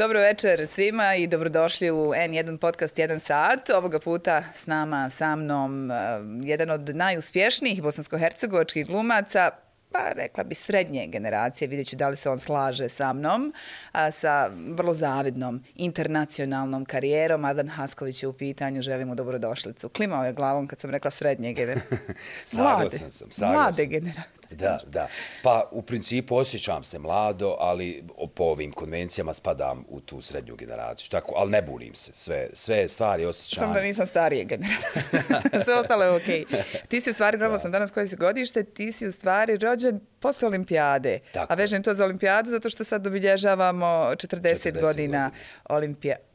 Dobro večer svima i dobrodošli u N1 podcast 1 sat. Ovoga puta s nama, sa mnom, eh, jedan od najuspješnijih bosansko-hercegovačkih glumaca, pa rekla bi srednje generacije, vidjet ću da li se on slaže sa mnom, a, sa vrlo zavidnom internacionalnom karijerom. Adan Hasković je u pitanju, želimo dobrodošlicu. Klimao je glavom kad sam rekla srednje generacije. Saglasan sam, saglasan. Mlade generacije. Da, da. Pa u principu osjećam se mlado, ali po ovim konvencijama spadam u tu srednju generaciju. Tako, ali ne bunim se. Sve, sve stvari osjećam. Sam da nisam starije generacije. sve ostalo je okej. Okay. Ti si u stvari, gledala sam danas koje si godište, ti si u stvari rođen posle olimpijade. Tako. A vežem to za olimpijadu zato što sad obilježavamo 40, 40 godina, godina. olimpijade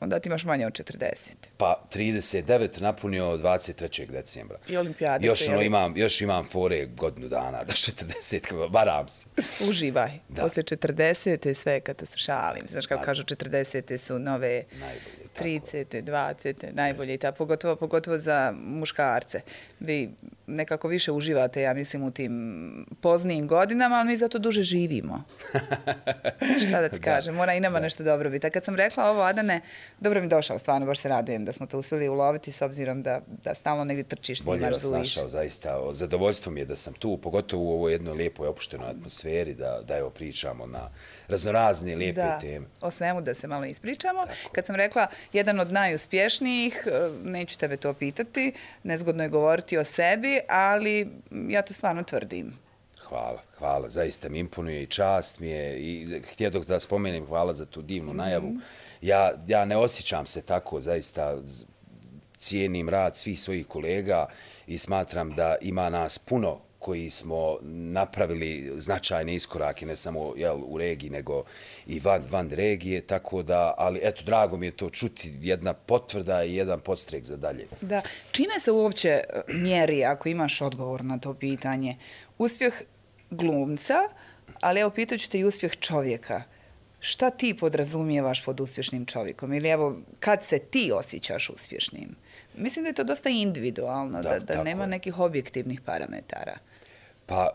onda ti imaš manje od 40. Pa 39 napunio 23. decembra. I olimpijade još, ono, imam, još imam fore godinu dana do 40. Varam se. Uživaj. Da. Posle 40. sve katastrošalim. Znaš kako kažu 40. su nove Najbolje, 30. 20. Najbolje. Ta, pogotovo, pogotovo za muškarce. Vi nekako više uživate, ja mislim, u tim poznijim godinama, ali mi zato duže živimo. Šta da ti da. kažem, mora i nama da. nešto dobro biti. A kad sam rekla ovo, Adane, dobro mi došao, stvarno, baš se radujem da smo to uspjeli uloviti s obzirom da, da stalno negdje trčiš njima. Bolje vas našao, zaista. Zadovoljstvo mi je da sam tu, pogotovo u ovoj jednoj lijepoj opuštenoj atmosferi, da, da evo pričamo na raznorazne lijepe da, teme. o svemu da se malo ispričamo. Tako. Kad sam rekla jedan od najuspješnijih, e, neću tebe to pitati, nezgodno je govoriti o sebi, ali ja to stvarno tvrdim. Hvala, hvala. Zaista mi imponuje i čast mi je. I htio dok da spomenem, hvala za tu divnu najavu. Mm -hmm ja, ja ne osjećam se tako, zaista cijenim rad svih svojih kolega i smatram da ima nas puno koji smo napravili značajne iskorake, ne samo jel, u regiji, nego i van, van regije, tako da, ali eto, drago mi je to čuti, jedna potvrda i jedan podstrek za dalje. Da, čime se uopće e, mjeri, ako imaš odgovor na to pitanje, uspjeh glumca, ali evo pitaću te i uspjeh čovjeka šta ti podrazumijevaš pod uspješnim čovjekom? Ili evo, kad se ti osjećaš uspješnim? Mislim da je to dosta individualno, da, da, da nema nekih objektivnih parametara. Pa,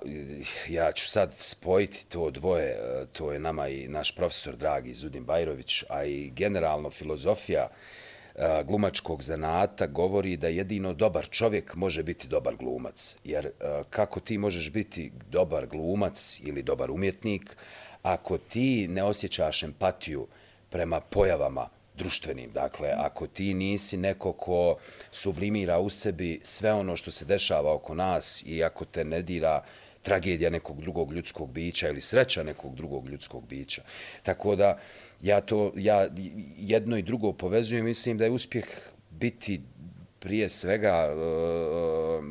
ja ću sad spojiti to dvoje, e, to je nama i naš profesor dragi Zudin Bajrović, a i generalno filozofija e, glumačkog zanata govori da jedino dobar čovjek može biti dobar glumac. Jer e, kako ti možeš biti dobar glumac ili dobar umjetnik, ako ti ne osjećaš empatiju prema pojavama društvenim, dakle, ako ti nisi neko ko sublimira u sebi sve ono što se dešava oko nas i ako te ne dira tragedija nekog drugog ljudskog bića ili sreća nekog drugog ljudskog bića. Tako da ja to ja jedno i drugo povezujem, mislim da je uspjeh biti prije svega uh,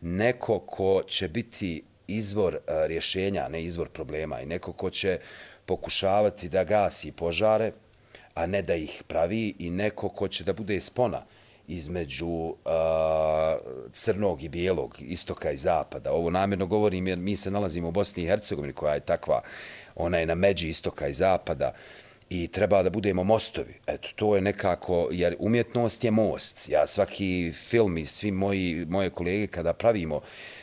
neko ko će biti izvor e, rješenja, ne izvor problema i neko ko će pokušavati da gasi požare, a ne da ih pravi i neko ko će da bude spona između uh, crnog i bijelog, istoka i zapada. Ovo namjerno govorim jer mi se nalazimo u Bosni i Hercegovini koja je takva, ona je na međi istoka i zapada i treba da budemo mostovi. Eto, to je nekako, jer umjetnost je most. Ja svaki film i svi moji, moje kolege kada pravimo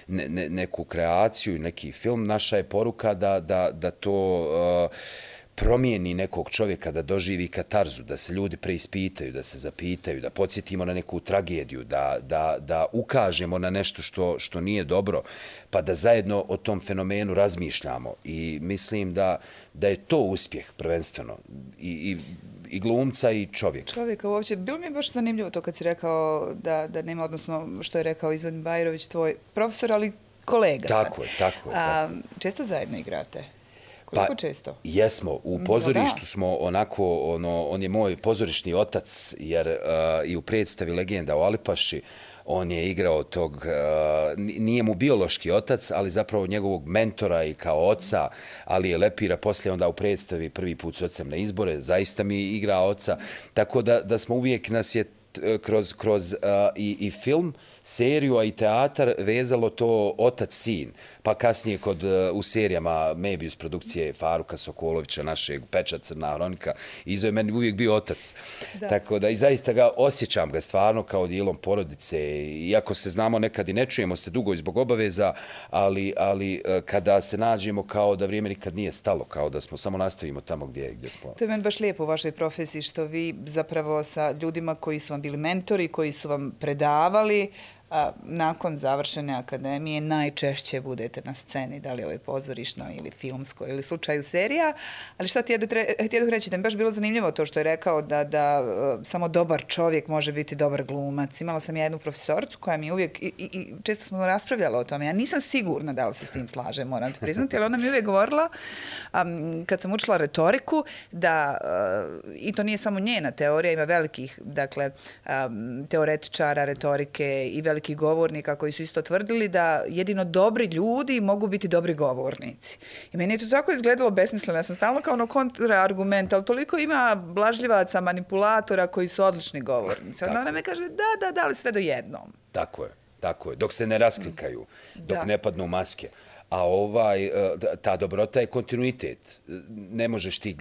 ne, ne, neku kreaciju i neki film, naša je poruka da, da, da to uh, promijeni nekog čovjeka da doživi katarzu, da se ljudi preispitaju, da se zapitaju, da podsjetimo na neku tragediju, da, da, da ukažemo na nešto što, što nije dobro, pa da zajedno o tom fenomenu razmišljamo. I mislim da, da je to uspjeh prvenstveno. I, i i glumca i čovjeka. Čovjeka uopće. Bilo mi je baš zanimljivo to kad si rekao da, da nema, odnosno što je rekao Izvodin Bajrović, tvoj profesor, ali kolega. Tako je, tako je. A, često zajedno igrate? Koliko pa, često? Jesmo, u pozorištu no, smo onako, ono, on je moj pozorišni otac, jer uh, i u predstavi Legenda o Alipaši, on je igrao tog, uh, nije mu biološki otac, ali zapravo njegovog mentora i kao oca, ali je Lepira poslije onda u predstavi prvi put s ocem na izbore, zaista mi igra oca, tako da, da smo uvijek nas je kroz, kroz uh, i, i film, seriju, a i teatar vezalo to otac-sin. Pa kasnije kod, uh, u serijama Mebius produkcije Faruka Sokolovića, našeg peča Crna Hronika, Izo je meni uvijek bio otac. Da. Tako da i zaista ga osjećam ga stvarno kao dijelom porodice. Iako se znamo nekad i ne čujemo se dugo zbog obaveza, ali, ali uh, kada se nađemo kao da vrijeme nikad nije stalo, kao da smo samo nastavimo tamo gdje, gdje smo. To je meni baš lijepo u vašoj profesiji što vi zapravo sa ljudima koji su vam bili mentori, koji su vam predavali, a, nakon završene akademije najčešće budete na sceni, da li ovo je pozorišno ili filmsko ili slučaju serija, ali šta ti e, jedu reći, da mi baš bilo zanimljivo to što je rekao da, da e, samo dobar čovjek može biti dobar glumac. Imala sam ja jednu profesorcu koja mi uvijek, i, i, i često smo raspravljala o tome, ja nisam sigurna da li se s tim slaže, moram ti priznati, ali ona mi uvijek govorila, um, kad sam učila retoriku, da, uh, i to nije samo njena teorija, ima velikih, dakle, um, teoretičara retorike i velikih velikih govornika koji su isto tvrdili da jedino dobri ljudi mogu biti dobri govornici. I meni je to tako izgledalo besmisleno. Ja sam stalno kao ono kontraargument, ali toliko ima blažljivaca, manipulatora koji su odlični govornici. Onda ona me kaže, da, da, da, ali sve do jednom. Tako je, tako je. Dok se ne rasklikaju, dok da. ne padnu maske. A ovaj, e, ta dobrota je kontinuitet. Ne možeš ti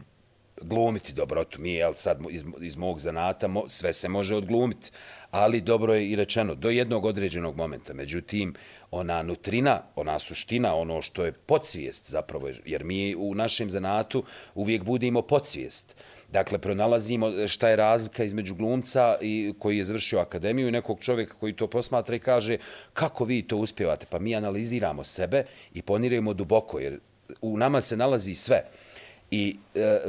glumiti dobrotu. Mi, jel, sad iz, iz mog zanata, mo, sve se može odglumiti ali dobro je i rečeno, do jednog određenog momenta. Međutim, ona nutrina, ona suština, ono što je podsvijest zapravo, jer mi u našem zanatu uvijek budimo podsvijest. Dakle, pronalazimo šta je razlika između glumca i koji je završio akademiju i nekog čovjeka koji to posmatra i kaže kako vi to uspjevate. Pa mi analiziramo sebe i ponirajemo duboko, jer u nama se nalazi sve. I e, e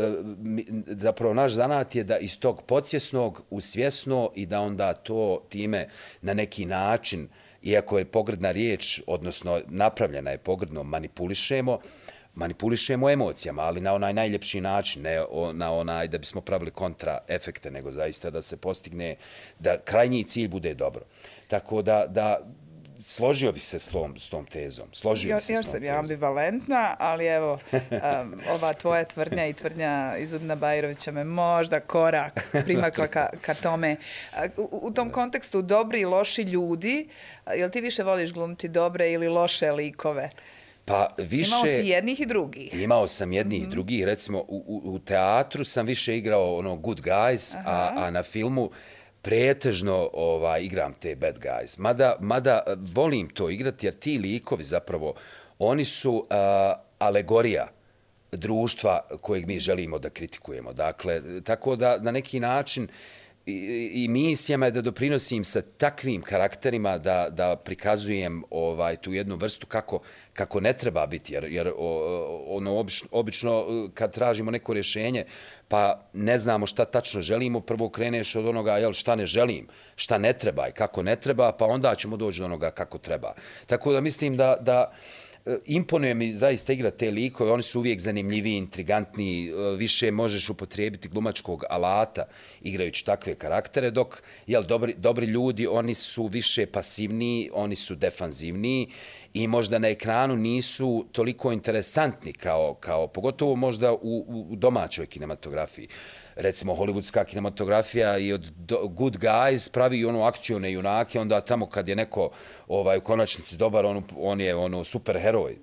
zapravo naš zanat je da iz tog podsvjesnog u svjesno i da onda to time na neki način, iako je pogredna riječ, odnosno napravljena je pogredno, manipulišemo, manipulišemo emocijama, ali na onaj najljepši način, ne na onaj da bismo pravili kontra efekte, nego zaista da se postigne, da krajnji cilj bude dobro. Tako da, da složio bi se s tom, s tom tezom. Složio jo, bi se još sam ja ambivalentna, ali evo, um, ova tvoja tvrdnja i tvrdnja iz Udna Bajrovića me možda korak primakla ka, ka tome. U, u tom kontekstu, dobri i loši ljudi, jel ti više voliš glumiti dobre ili loše likove? Pa više... Imao si jednih i drugih. Imao sam jednih mm -hmm. i drugih. Recimo, u, u, u teatru sam više igrao ono good guys, a, a na filmu pretežno ovaj, igram te bad guys. Mada, mada eh, volim to igrati jer ti likovi zapravo, oni su uh, alegorija društva kojeg mi želimo da kritikujemo. Dakle, tako da na neki način uh, i, i misijama je da doprinosim sa takvim karakterima da, da prikazujem ovaj tu jednu vrstu kako, kako ne treba biti. Jer, jer ono obično, obično kad tražimo neko rješenje pa ne znamo šta tačno želimo, prvo kreneš od onoga jel, šta ne želim, šta ne treba i kako ne treba, pa onda ćemo doći do onoga kako treba. Tako da mislim da, da E, imponuje mi zaista igra te likove, oni su uvijek zanimljivi, intrigantni, e, više možeš upotrijebiti glumačkog alata igrajući takve karaktere, dok jel, dobri, dobri ljudi, oni su više pasivniji, oni su defanzivniji i možda na ekranu nisu toliko interesantni kao, kao pogotovo možda u, u domaćoj kinematografiji recimo hollywoodska kinematografija i od good guys pravi ono akcione junake, onda tamo kad je neko ovaj u konačnici dobar, on, on je ono super heroj.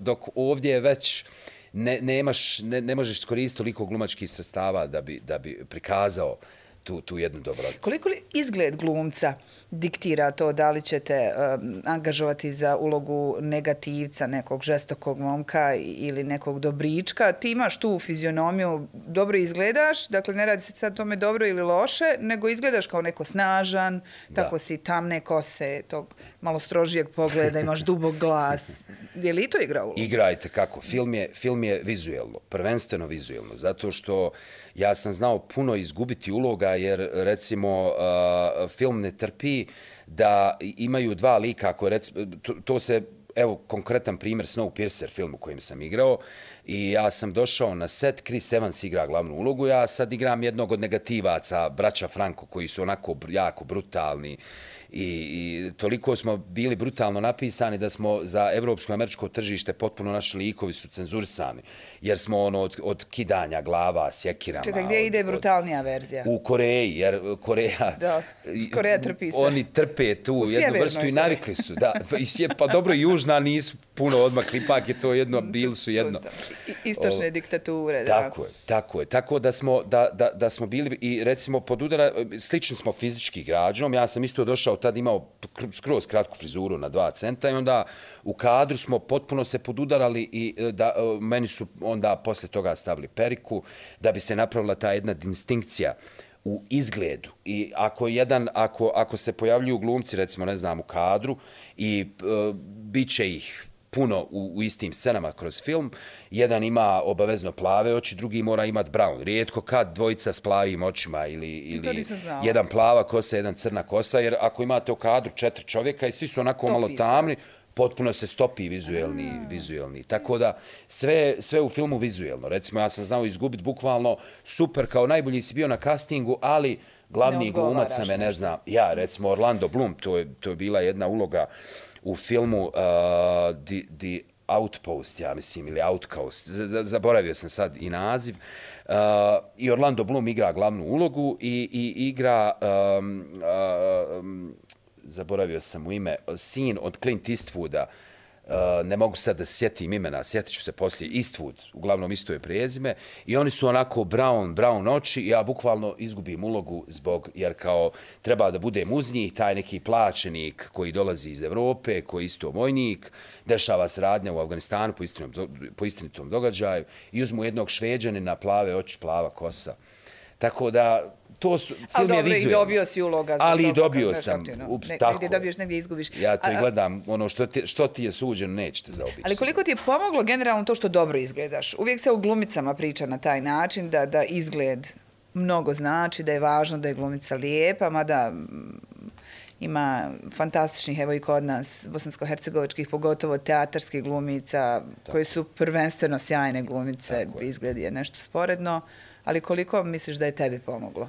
Dok ovdje je već ne, nemaš, ne, ne možeš iskoristiti toliko glumačkih sredstava da bi, da bi prikazao uh, tu, tu jednu dobrotu. Koliko li izgled glumca diktira to da li ćete um, angažovati za ulogu negativca, nekog žestokog momka ili nekog dobrička? Ti imaš tu fizionomiju, dobro izgledaš, dakle ne radi se sad tome dobro ili loše, nego izgledaš kao neko snažan, da. tako si tamne kose, tog malo strožijeg pogleda, imaš dubog glas. Je li to igra ulogu? Igrajte kako. Film je, film je vizuelno, prvenstveno vizuelno, zato što ja sam znao puno izgubiti uloga jer recimo uh, film ne trpi da imaju dva lika koje recimo, to, to se evo, konkretan primjer Snowpiercer film u kojem sam igrao i ja sam došao na set, Chris Evans igra glavnu ulogu, ja sad igram jednog od negativaca, braća Franco, koji su onako jako brutalni, i, i toliko smo bili brutalno napisani da smo za evropsko i američko tržište potpuno naši likovi su cenzurisani. Jer smo ono od, od kidanja glava, sjekirama. Čekaj, gdje od, ide brutalnija verzija? U Koreji, jer Koreja... Da, Koreja trpi se. Oni trpe tu jednu vrstu i navikli su. Da, pa dobro, južna nisu puno odmakli, ipak je to jedno, bili su jedno. Istočne diktature, da. Tako je, tako je. Tako da smo, da, da, da smo bili i recimo pod udara, slični smo fizički građanom. Ja sam isto došao, tad imao skroz kratku frizuru na dva centa i onda u kadru smo potpuno se podudarali i e, da, e, meni su onda posle toga stavili periku da bi se napravila ta jedna distinkcija u izgledu. I ako jedan ako ako se pojavljuju glumci recimo ne znam u kadru i e, biće ih puno u, u istim scenama kroz film. Jedan ima obavezno plave oči, drugi mora imati brown. Rijetko kad dvojica s plavim očima ili, ili jedan plava kosa, jedan crna kosa, jer ako imate u kadru četiri čovjeka i svi su onako Topi malo tamni, potpuno se stopi vizuelni, A. vizuelni. Tako da sve, sve u filmu vizuelno. Recimo, ja sam znao izgubiti bukvalno super, kao najbolji si bio na castingu, ali glavni glumac me ne zna. Ja, recimo Orlando Bloom, to je, to je bila jedna uloga uh, u filmu uh, The, The Outpost, ja mislim, ili Outcast, z zaboravio sam sad i naziv, uh, i Orlando Bloom igra glavnu ulogu i, i igra, um, uh, um, zaboravio sam u ime, sin od Clint Eastwooda, uh, ne mogu sad da se sjetim imena, sjetit ću se poslije, Eastwood, uglavnom isto je prijezime, i oni su onako brown, brown oči, i ja bukvalno izgubim ulogu zbog, jer kao treba da budem uz njih, taj neki plaćenik koji dolazi iz Evrope, koji je isto vojnik, dešava se radnja u Afganistanu po, istinom, po istinitom događaju, i uzmu jednog šveđanina, plave oči, plava kosa. Tako da, to su, film Ali je dobro, i dobio si uloga. Ali i dobio sam. U, ne, tako. Negdje dobiješ, negdje izgubiš. Ja to i gledam, ono što ti, što ti je suđeno, nećete zaobići. Ali koliko ti je pomoglo generalno to što dobro izgledaš? Uvijek se u glumicama priča na taj način da, da izgled mnogo znači, da je važno da je glumica lijepa, mada mm, ima fantastičnih, evo i kod nas, bosansko-hercegovačkih, pogotovo teatarskih glumica, tako. koje su prvenstveno sjajne glumice, izgled je nešto sporedno, ali koliko misliš da je tebi pomoglo?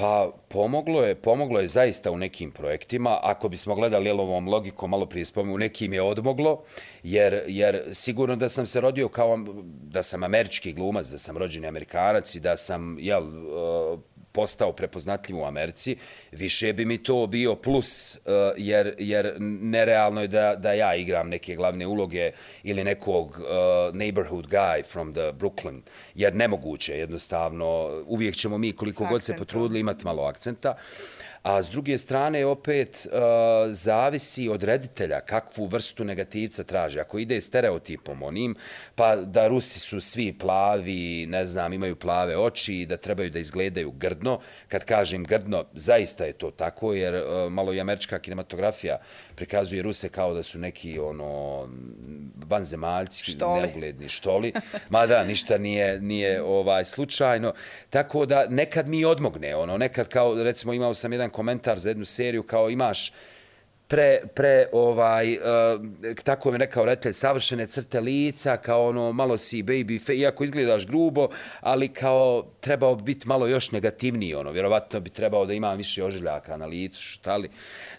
Pa pomoglo je, pomoglo je zaista u nekim projektima. Ako bismo gledali ovom logikom, malo prije spomenu, u nekim je odmoglo, jer, jer sigurno da sam se rodio kao da sam američki glumac, da sam rođeni amerikanac i da sam jel, postao prepoznatljiv u Americi, više bi mi to bio plus, uh, jer, jer nerealno je da, da ja igram neke glavne uloge ili nekog uh, neighborhood guy from the Brooklyn, jer nemoguće jednostavno, uvijek ćemo mi koliko god se potrudili imati malo akcenta. A s druge strane, opet, uh, zavisi od reditelja kakvu vrstu negativca traži. Ako ide stereotipom onim, pa da Rusi su svi plavi, ne znam, imaju plave oči, i da trebaju da izgledaju grdno. Kad kažem grdno, zaista je to tako, jer uh, malo i američka kinematografija prikazuje Ruse kao da su neki ono vanzemaljci, štoli. neugledni štoli. Ma da, ništa nije, nije ovaj slučajno. Tako da nekad mi odmogne, ono, nekad kao, recimo, imao sam jedan komentar za jednu seriju, kao imaš pre, pre ovaj, uh, tako mi rekao reditelj, savršene crte lica, kao ono, malo si baby face, iako izgledaš grubo, ali kao trebao biti malo još negativniji, ono, vjerovatno bi trebao da ima više ožiljaka na licu, štali.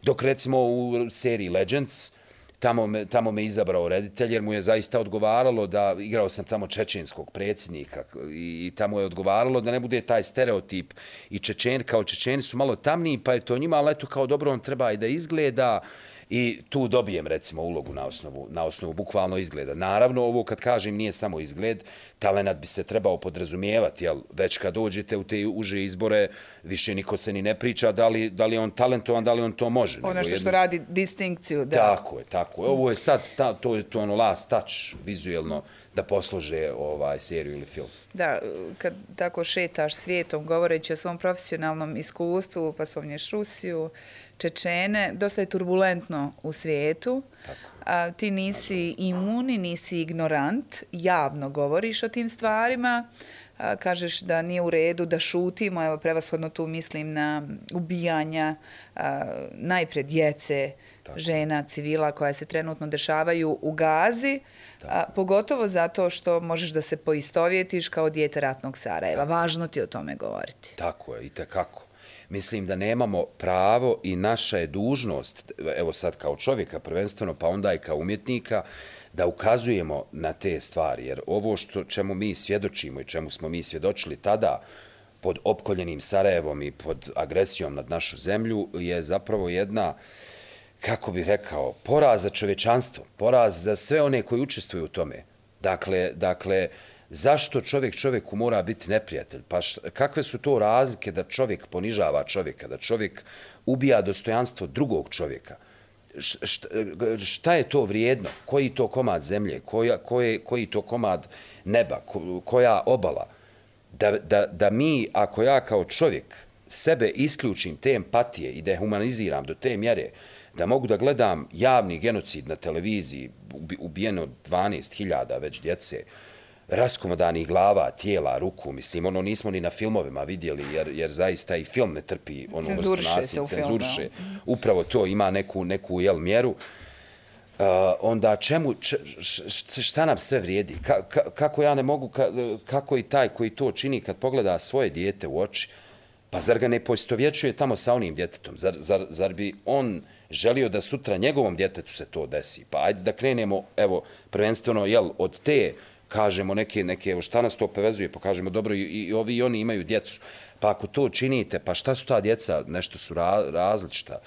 Dok recimo u seriji Legends, tamo me, tamo me izabrao reditelj jer mu je zaista odgovaralo da igrao sam tamo čečenskog predsjednika i, i tamo je odgovaralo da ne bude taj stereotip i čečen, kao čečeni su malo tamniji pa je to njima ali eto kao dobro on treba i da izgleda i tu dobijem recimo ulogu na osnovu, na osnovu bukvalno izgleda. Naravno, ovo kad kažem nije samo izgled, talenat bi se trebao podrazumijevati, jel, već kad dođete u te uže izbore, više niko se ni ne priča da li, da li je on talentovan, da li on to može. Ono što, jedno... što radi distinkciju. Da. Tako je, tako je. Ovo je sad, sta, to je to ono last touch vizuelno da poslože ovaj seriju ili film. Da, kad tako šetaš svijetom govoreći o svom profesionalnom iskustvu, pa spomnješ Rusiju, Čečene, dosta je turbulentno u svijetu. Tako. A, ti nisi imuni, nisi ignorant, javno govoriš o tim stvarima. a, kažeš da nije u redu da šutimo, evo prevashodno tu mislim na ubijanja a, najpred djece, Tako. žena, civila koja se trenutno dešavaju u Gazi, a, pogotovo zato što možeš da se poistovjetiš kao dijete ratnog Sarajeva. Tako. Važno ti o tome govoriti. Tako je, i tekako. Mislim da nemamo pravo i naša je dužnost, evo sad kao čovjeka prvenstveno, pa onda i kao umjetnika, da ukazujemo na te stvari. Jer ovo što čemu mi svjedočimo i čemu smo mi svjedočili tada pod opkoljenim Sarajevom i pod agresijom nad našu zemlju je zapravo jedna, kako bih rekao, poraz za čovečanstvo, poraz za sve one koji učestvuju u tome. Dakle, dakle, zašto čovjek čovjeku mora biti neprijatelj? Pa š, kakve su to razlike da čovjek ponižava čovjeka, da čovjek ubija dostojanstvo drugog čovjeka? Šta, šta je to vrijedno? Koji to komad zemlje? Koja, koje, koji to komad neba? Koja obala? Da, da, da mi, ako ja kao čovjek sebe isključim te empatije i dehumaniziram do te mjere, da mogu da gledam javni genocid na televiziji, ubijeno 12.000 već djece, raskomodanih glava, tijela, ruku, mislim, ono nismo ni na filmovima vidjeli, jer, jer zaista i film ne trpi ono cenzuriše se u cenzuriše. Upravo to ima neku, neku jel, mjeru. Uh, onda čemu, č, š, šta nam sve vrijedi? Ka, ka, kako ja ne mogu, ka, kako i taj koji to čini kad pogleda svoje dijete u oči, pa zar ga ne poistovjećuje tamo sa onim djetetom? Zar, zar, zar bi on želio da sutra njegovom djetetu se to desi? Pa ajde da krenemo, evo, prvenstveno, jel, od te kažemo neke, neke, evo šta nas to povezuje, pa kažemo dobro i, i ovi i oni imaju djecu. Pa ako to činite, pa šta su ta djeca, nešto su ra, različita.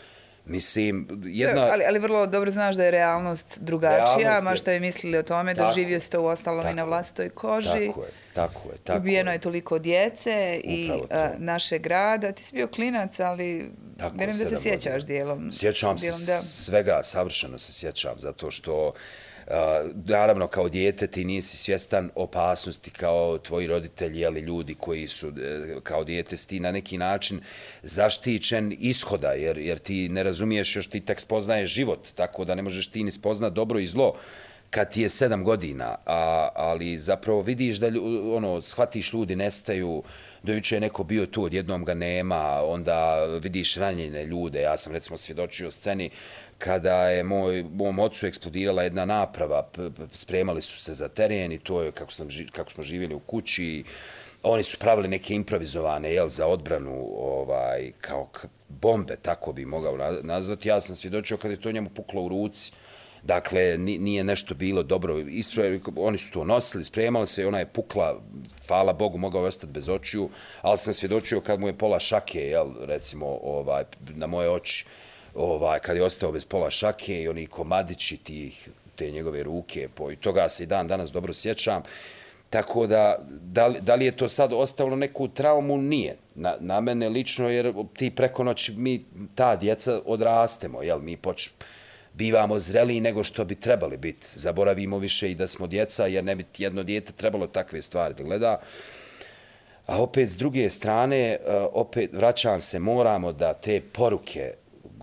Mislim, jedna... Ali, ali vrlo dobro znaš da je realnost drugačija, ma što je mislili o tome, da živio ste u ostalom i na vlastoj koži. Tako je, tako je. Tako Ubijeno je toliko djece i a, naše grada. Ti si bio klinac, ali vjerujem da se sjećaš dijelom. Sjećam dijelom, se da. svega, savršeno se sjećam, zato što naravno kao dijete ti nisi svjestan opasnosti kao tvoji roditelji ali ljudi koji su e, kao dijete ti na neki način zaštićen ishoda jer, jer ti ne razumiješ još ti tek spoznaješ život tako da ne možeš ti ni spoznat dobro i zlo kad ti je sedam godina, a, ali zapravo vidiš da ono, shvatiš ljudi nestaju, dojuče je neko bio tu, odjednom ga nema, onda vidiš ranjene ljude. Ja sam recimo svjedočio sceni kada je moj, mom ocu eksplodirala jedna naprava, spremali su se za teren i to je kako, sam, kako smo živjeli u kući. Oni su pravili neke improvizovane jel, za odbranu ovaj, kao bombe, tako bi mogao nazvati. Ja sam svjedočio kada je to njemu puklo u ruci. Dakle, nije nešto bilo dobro. Ispravili, oni su to nosili, spremali se i ona je pukla, hvala Bogu, mogao je ostati bez očiju, ali sam svjedočio kad mu je pola šake, jel, recimo, ovaj, na moje oči, ovaj, kad je ostao bez pola šake i oni komadići tih, te njegove ruke, po, i toga se i dan danas dobro sjećam. Tako da, da li, da li je to sad ostavilo neku traumu? Nije. Na, na mene lično, jer ti preko noći mi, ta djeca, odrastemo, jel, mi poč, bivamo zreliji nego što bi trebali biti. Zaboravimo više i da smo djeca, jer ne bi jedno dijete trebalo takve stvari da gleda. A opet, s druge strane, eh, opet vraćam se, moramo da te poruke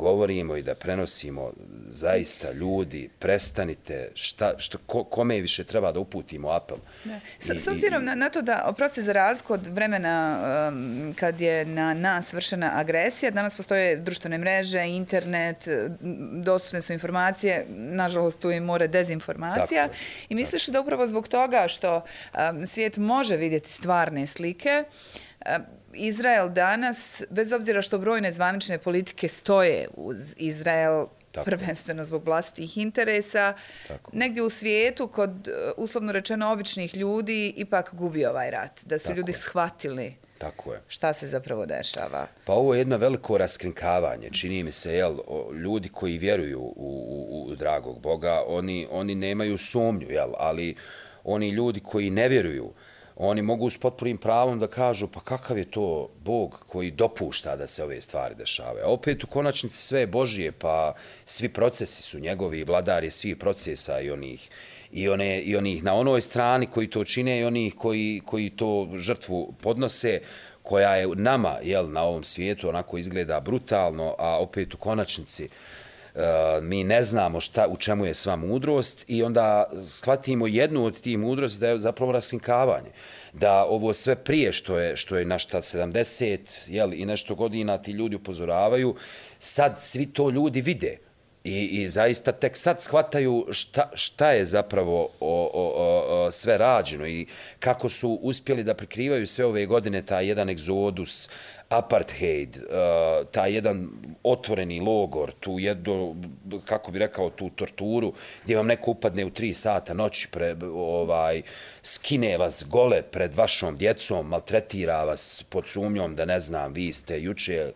govorimo i da prenosimo zaista ljudi, prestanite, šta, što, ko, kome više treba da uputimo apel. Da. S, I, s obzirom na, na to da, oprosti za razliku od vremena um, kad je na nas vršena agresija, danas postoje društvene mreže, internet, dostupne su informacije, nažalost tu i more dezinformacija. Tako, I misliš tako. da upravo zbog toga što um, svijet može vidjeti stvarne slike, um, Izrael danas, bez obzira što brojne zvanične politike stoje uz Izrael, Tako. prvenstveno zbog vlastitih interesa, Tako. negdje u svijetu, kod e, uslovno rečeno običnih ljudi, ipak gubi ovaj rat. Da su Tako ljudi je. shvatili Tako je. šta se zapravo dešava. Pa ovo je jedno veliko raskrinkavanje. Čini mi se, jel, ljudi koji vjeruju u, u, u dragog Boga, oni, oni nemaju sumnju, jel, ali oni ljudi koji ne vjeruju, oni mogu s potpunim pravom da kažu pa kakav je to Bog koji dopušta da se ove stvari dešavaju. A opet u konačnici sve je Božije, pa svi procesi su njegovi, vladar je svih procesa i onih, i, one, i onih na onoj strani koji to čine i onih koji, koji to žrtvu podnose, koja je nama jel, na ovom svijetu onako izgleda brutalno, a opet u konačnici Eh, mi ne znamo šta, u čemu je sva mudrost i onda shvatimo jednu od tih mudrosti da je zapravo raskinkavanje. Da ovo sve prije što je, što je našta 70 jel, i nešto godina ti ljudi upozoravaju, sad svi to ljudi vide. I, I zaista tek sad shvataju šta, šta je zapravo o, o, o, o, sve rađeno i kako su uspjeli da prikrivaju sve ove godine taj jedan egzodus, apartheid, uh, taj jedan otvoreni logor, tu jedno, kako bi rekao, tu torturu, gdje vam neko upadne u tri sata noći, pre, ovaj, skine vas gole pred vašom djecom, maltretira vas pod sumnjom da ne znam, vi ste juče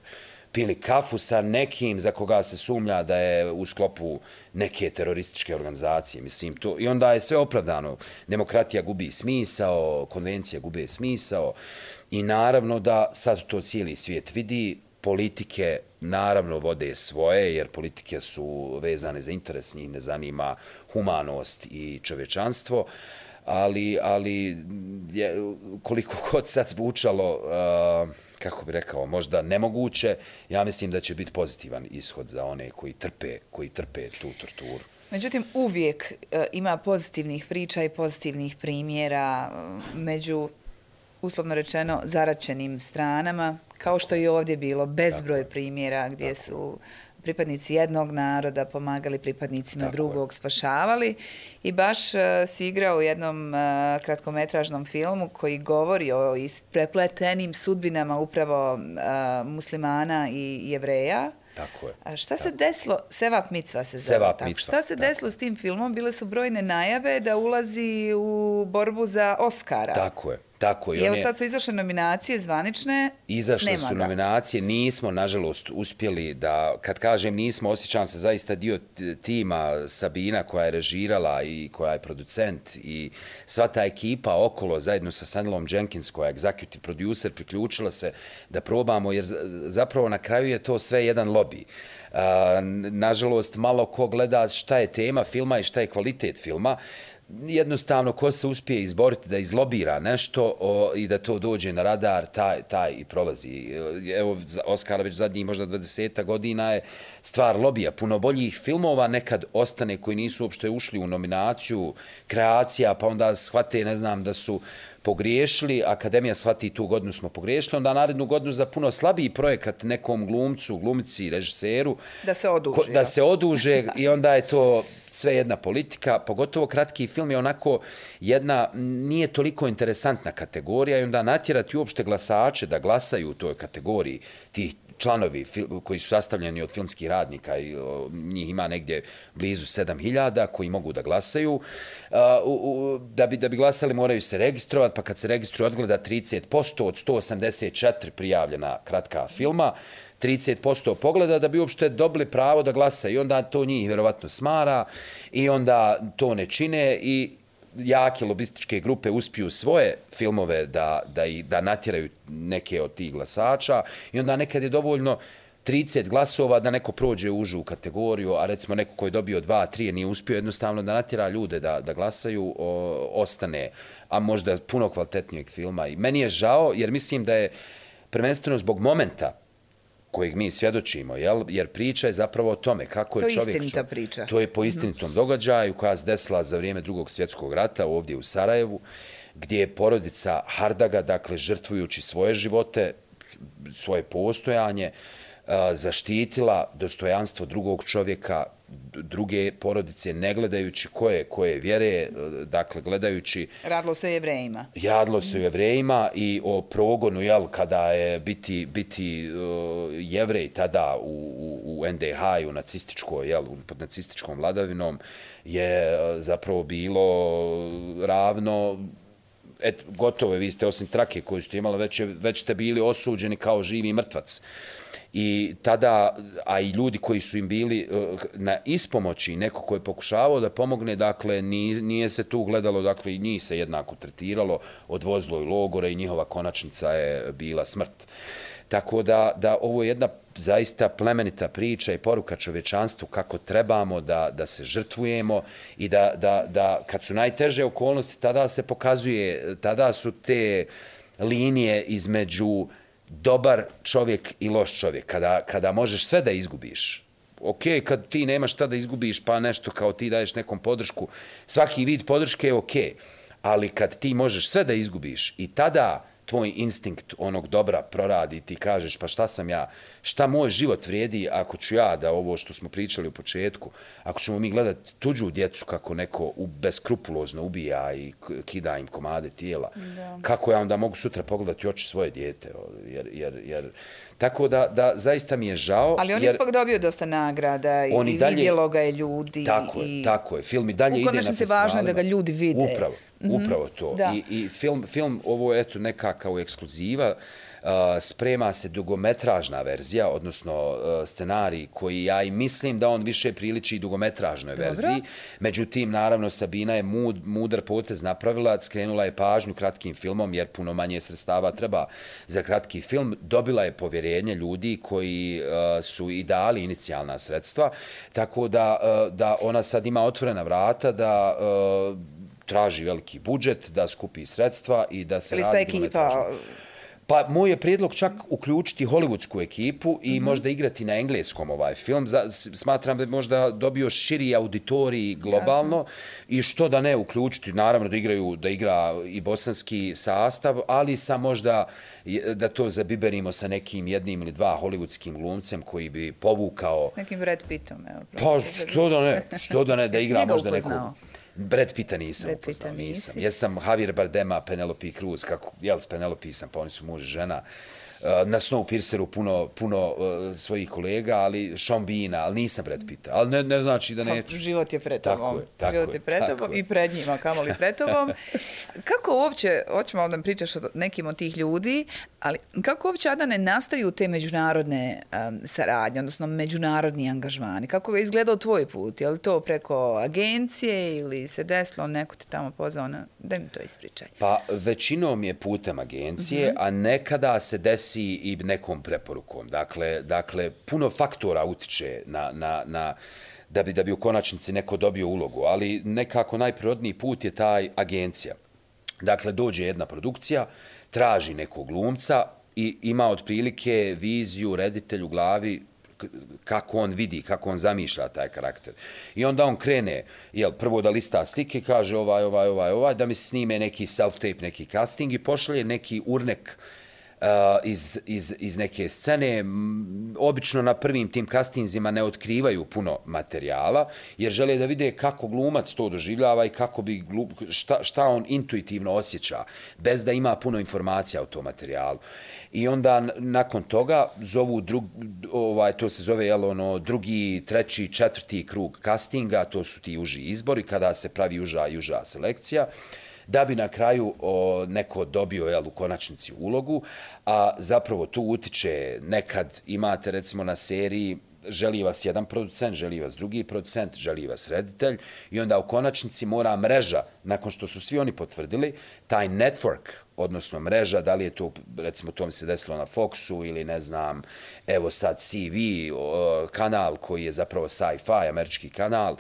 pili kafu sa nekim za koga se sumnja da je u sklopu neke terorističke organizacije. Mislim, to, I onda je sve opravdano. Demokratija gubi smisao, konvencija gubi smisao. I naravno da sad to cijeli svijet vidi, politike naravno vode svoje, jer politike su vezane za interes, njih ne zanima humanost i čovečanstvo, ali, ali je, koliko god sad zvučalo, uh, kako bi rekao, možda nemoguće, ja mislim da će biti pozitivan ishod za one koji trpe, koji trpe tu torturu. Međutim, uvijek uh, ima pozitivnih priča i pozitivnih primjera uh, među uslovno rečeno, zaračenim stranama, kao što je ovdje bilo bezbroj Tako. primjera gdje Tako. su pripadnici jednog naroda pomagali pripadnicima Tako drugog, je. spašavali. I baš uh, si igrao u jednom uh, kratkometražnom filmu koji govori o isprepletenim sudbinama upravo uh, muslimana i jevreja. Tako je. A šta se desilo? Sevap Micva se zove. Sevap Micva. Šta se desilo s tim filmom? Bile su brojne najave da ulazi u borbu za Oscara. Tako je. Tako, I, I evo sad su izašle nominacije zvanične, Izašle nema su ga. nominacije, nismo, nažalost, uspjeli da, kad kažem nismo, osjećam se zaista dio tima Sabina koja je režirala i koja je producent i sva ta ekipa okolo, zajedno sa Sanilom Jenkins koja je executive producer, priključila se da probamo, jer zapravo na kraju je to sve jedan lobby. Uh, nažalost, malo ko gleda šta je tema filma i šta je kvalitet filma, jednostavno ko se uspije izboriti da izlobira nešto o, i da to dođe na radar, taj, taj i prolazi. Evo, Oskar već zadnjih možda 20 godina je stvar lobija. Puno boljih filmova nekad ostane koji nisu uopšte ušli u nominaciju, kreacija, pa onda shvate, ne znam, da su pogriješili, Akademija shvati tu godinu smo pogriješili, onda narednu godinu za puno slabiji projekat nekom glumcu, glumici, režiseru. Da se oduže. Ko, da se oduže i onda je to sve jedna politika, pogotovo kratki film je onako jedna, nije toliko interesantna kategorija i onda natjerati uopšte glasače da glasaju u toj kategoriji tih članovi koji su sastavljeni od filmskih radnika i njih ima negdje blizu 7000 koji mogu da glasaju. Da bi, da bi glasali moraju se registrovati, pa kad se registruju odgleda 30% od 184 prijavljena kratka filma, 30% pogleda da bi uopšte dobili pravo da glasa i onda to njih vjerovatno smara i onda to ne čine i jake lobističke grupe uspiju svoje filmove da, da, i, da natjeraju neke od tih glasača i onda nekad je dovoljno 30 glasova da neko prođe u užu kategoriju, a recimo neko koji je dobio 2, 3 nije uspio jednostavno da natjera ljude da, da glasaju, o, ostane, a možda puno kvalitetnijeg filma. I meni je žao jer mislim da je prvenstveno zbog momenta kojeg mi svjedočimo, jel? jer priča je zapravo o tome kako je čovjek... To je istinita priča. To je po istinitom mm. događaju koja se desila za vrijeme drugog svjetskog rata ovdje u Sarajevu, gdje je porodica Hardaga, dakle, žrtvujući svoje živote, svoje postojanje, zaštitila dostojanstvo drugog čovjeka, druge porodice, ne gledajući koje, koje vjere, dakle, gledajući... Radlo se jevrejima. Radlo se jevrejima i o progonu, jel, kada je biti, biti uh, jevrej tada u, u, u NDH i u nacističkoj, jel, pod nacističkom vladavinom, je zapravo bilo ravno et, gotovo vi ste osim trake koju ste imali, već, već ste bili osuđeni kao živi mrtvac. I tada, a i ljudi koji su im bili eh, na ispomoći, neko ko je pokušavao da pomogne, dakle, nije se tu gledalo, dakle, i njih se jednako tretiralo, odvozilo i logore i njihova konačnica je bila smrt. Tako da, da ovo je jedna zaista plemenita priča i poruka čovečanstvu kako trebamo da, da se žrtvujemo i da, da, da kad su najteže okolnosti, tada se pokazuje, tada su te linije između dobar čovjek i loš čovjek. Kada, kada možeš sve da izgubiš, ok, kad ti nemaš šta da izgubiš, pa nešto kao ti daješ nekom podršku, svaki vid podrške je ok, ali kad ti možeš sve da izgubiš i tada tvoj instinkt onog dobra proradi, ti kažeš pa šta sam ja, šta moj život vrijedi ako ću ja da ovo što smo pričali u početku, ako ćemo mi gledati tuđu djecu kako neko beskrupulozno ubija i kida im komade tijela, da. kako ja onda mogu sutra pogledati oči svoje djete, jer, jer, jer Tako da, da zaista mi je žao. Ali on jer ipak dobio dosta nagrada i, i dalje, vidjelo ga je ljudi. Tako i... je, tako je. Film i dalje ide na festivalima. važno je da ga ljudi vide. Upravo, mm -hmm. upravo to. Da. I, I film, film, ovo je eto neka kao ekskluziva, sprema se dugometražna verzija, odnosno scenarij koji ja i mislim da on više priliči dugometražnoj Dobro. verziji. Međutim, naravno, Sabina je mud, mudar potez napravila, skrenula je pažnju kratkim filmom, jer puno manje sredstava treba za kratki film. Dobila je povjerenje ljudi koji su i dali inicijalna sredstva, tako da, da ona sad ima otvorena vrata da traži veliki budžet, da skupi sredstva i da se radi ekipa Pa moj je prijedlog čak uključiti hollywoodsku ekipu i mm -hmm. možda igrati na engleskom ovaj film. Za, smatram da bi možda dobio širi auditorij globalno Jasne. i što da ne uključiti, naravno da igraju da igra i bosanski sastav, ali sa možda da to zabiberimo sa nekim jednim ili dva hollywoodskim glumcem koji bi povukao... S nekim Brad Pittom, evo. Pa što da ne, što da ne, da igra možda neku... Brad Pitta nisam Brad upoznao, Pitta nisam. Jesam Javier Bardema, Penelope Cruz, kako, jel, s Penelope sam, pa oni su muž i žena. Uh, na Snowpierceru puno, puno uh, svojih kolega, ali Sean Beana, ali nisam Brad Pitta. Ali ne, ne znači da neću. Život je pred tobom. Tako je, tako Život je pred tobom i pred njima, kamo li pred tobom. kako uopće, hoćemo da pričaš o nekim od tih ljudi, ali kako uopće da ne nastaju te međunarodne um, saradnje, odnosno međunarodni angažmani? Kako je izgledao tvoj put? Je li to preko agencije ili se desilo, neko te tamo pozvao na... Da mi to ispričaj. Pa većinom je putem agencije, mm -hmm. a nekada se desi desi i nekom preporukom. Dakle, dakle puno faktora utiče na, na, na, da, bi, da bi u konačnici neko dobio ulogu, ali nekako najprirodniji put je taj agencija. Dakle, dođe jedna produkcija, traži nekog glumca i ima otprilike viziju, reditelj u glavi, kako on vidi, kako on zamišlja taj karakter. I onda on krene, jel, prvo da lista slike, kaže ovaj, ovaj, ovaj, ovaj, da mi snime neki self-tape, neki casting i pošalje neki urnek Uh, iz, iz, iz neke scene. Obično na prvim tim kastinzima ne otkrivaju puno materijala, jer žele da vide kako glumac to doživljava i kako bi glup, šta, šta on intuitivno osjeća, bez da ima puno informacija o tom materijalu. I onda nakon toga zovu drug, ovaj, to se zove jel, ono, drugi, treći, četvrti krug castinga, to su ti uži izbori, kada se pravi uža i uža selekcija da bi na kraju o, neko dobio jel, u konačnici ulogu, a zapravo tu utiče nekad imate recimo na seriji želi vas jedan producent, želi vas drugi producent, želi vas reditelj i onda u konačnici mora mreža, nakon što su svi oni potvrdili, taj network, odnosno mreža, da li je to, recimo to mi se desilo na Foxu ili ne znam, evo sad CV, kanal koji je zapravo sci-fi, američki kanal,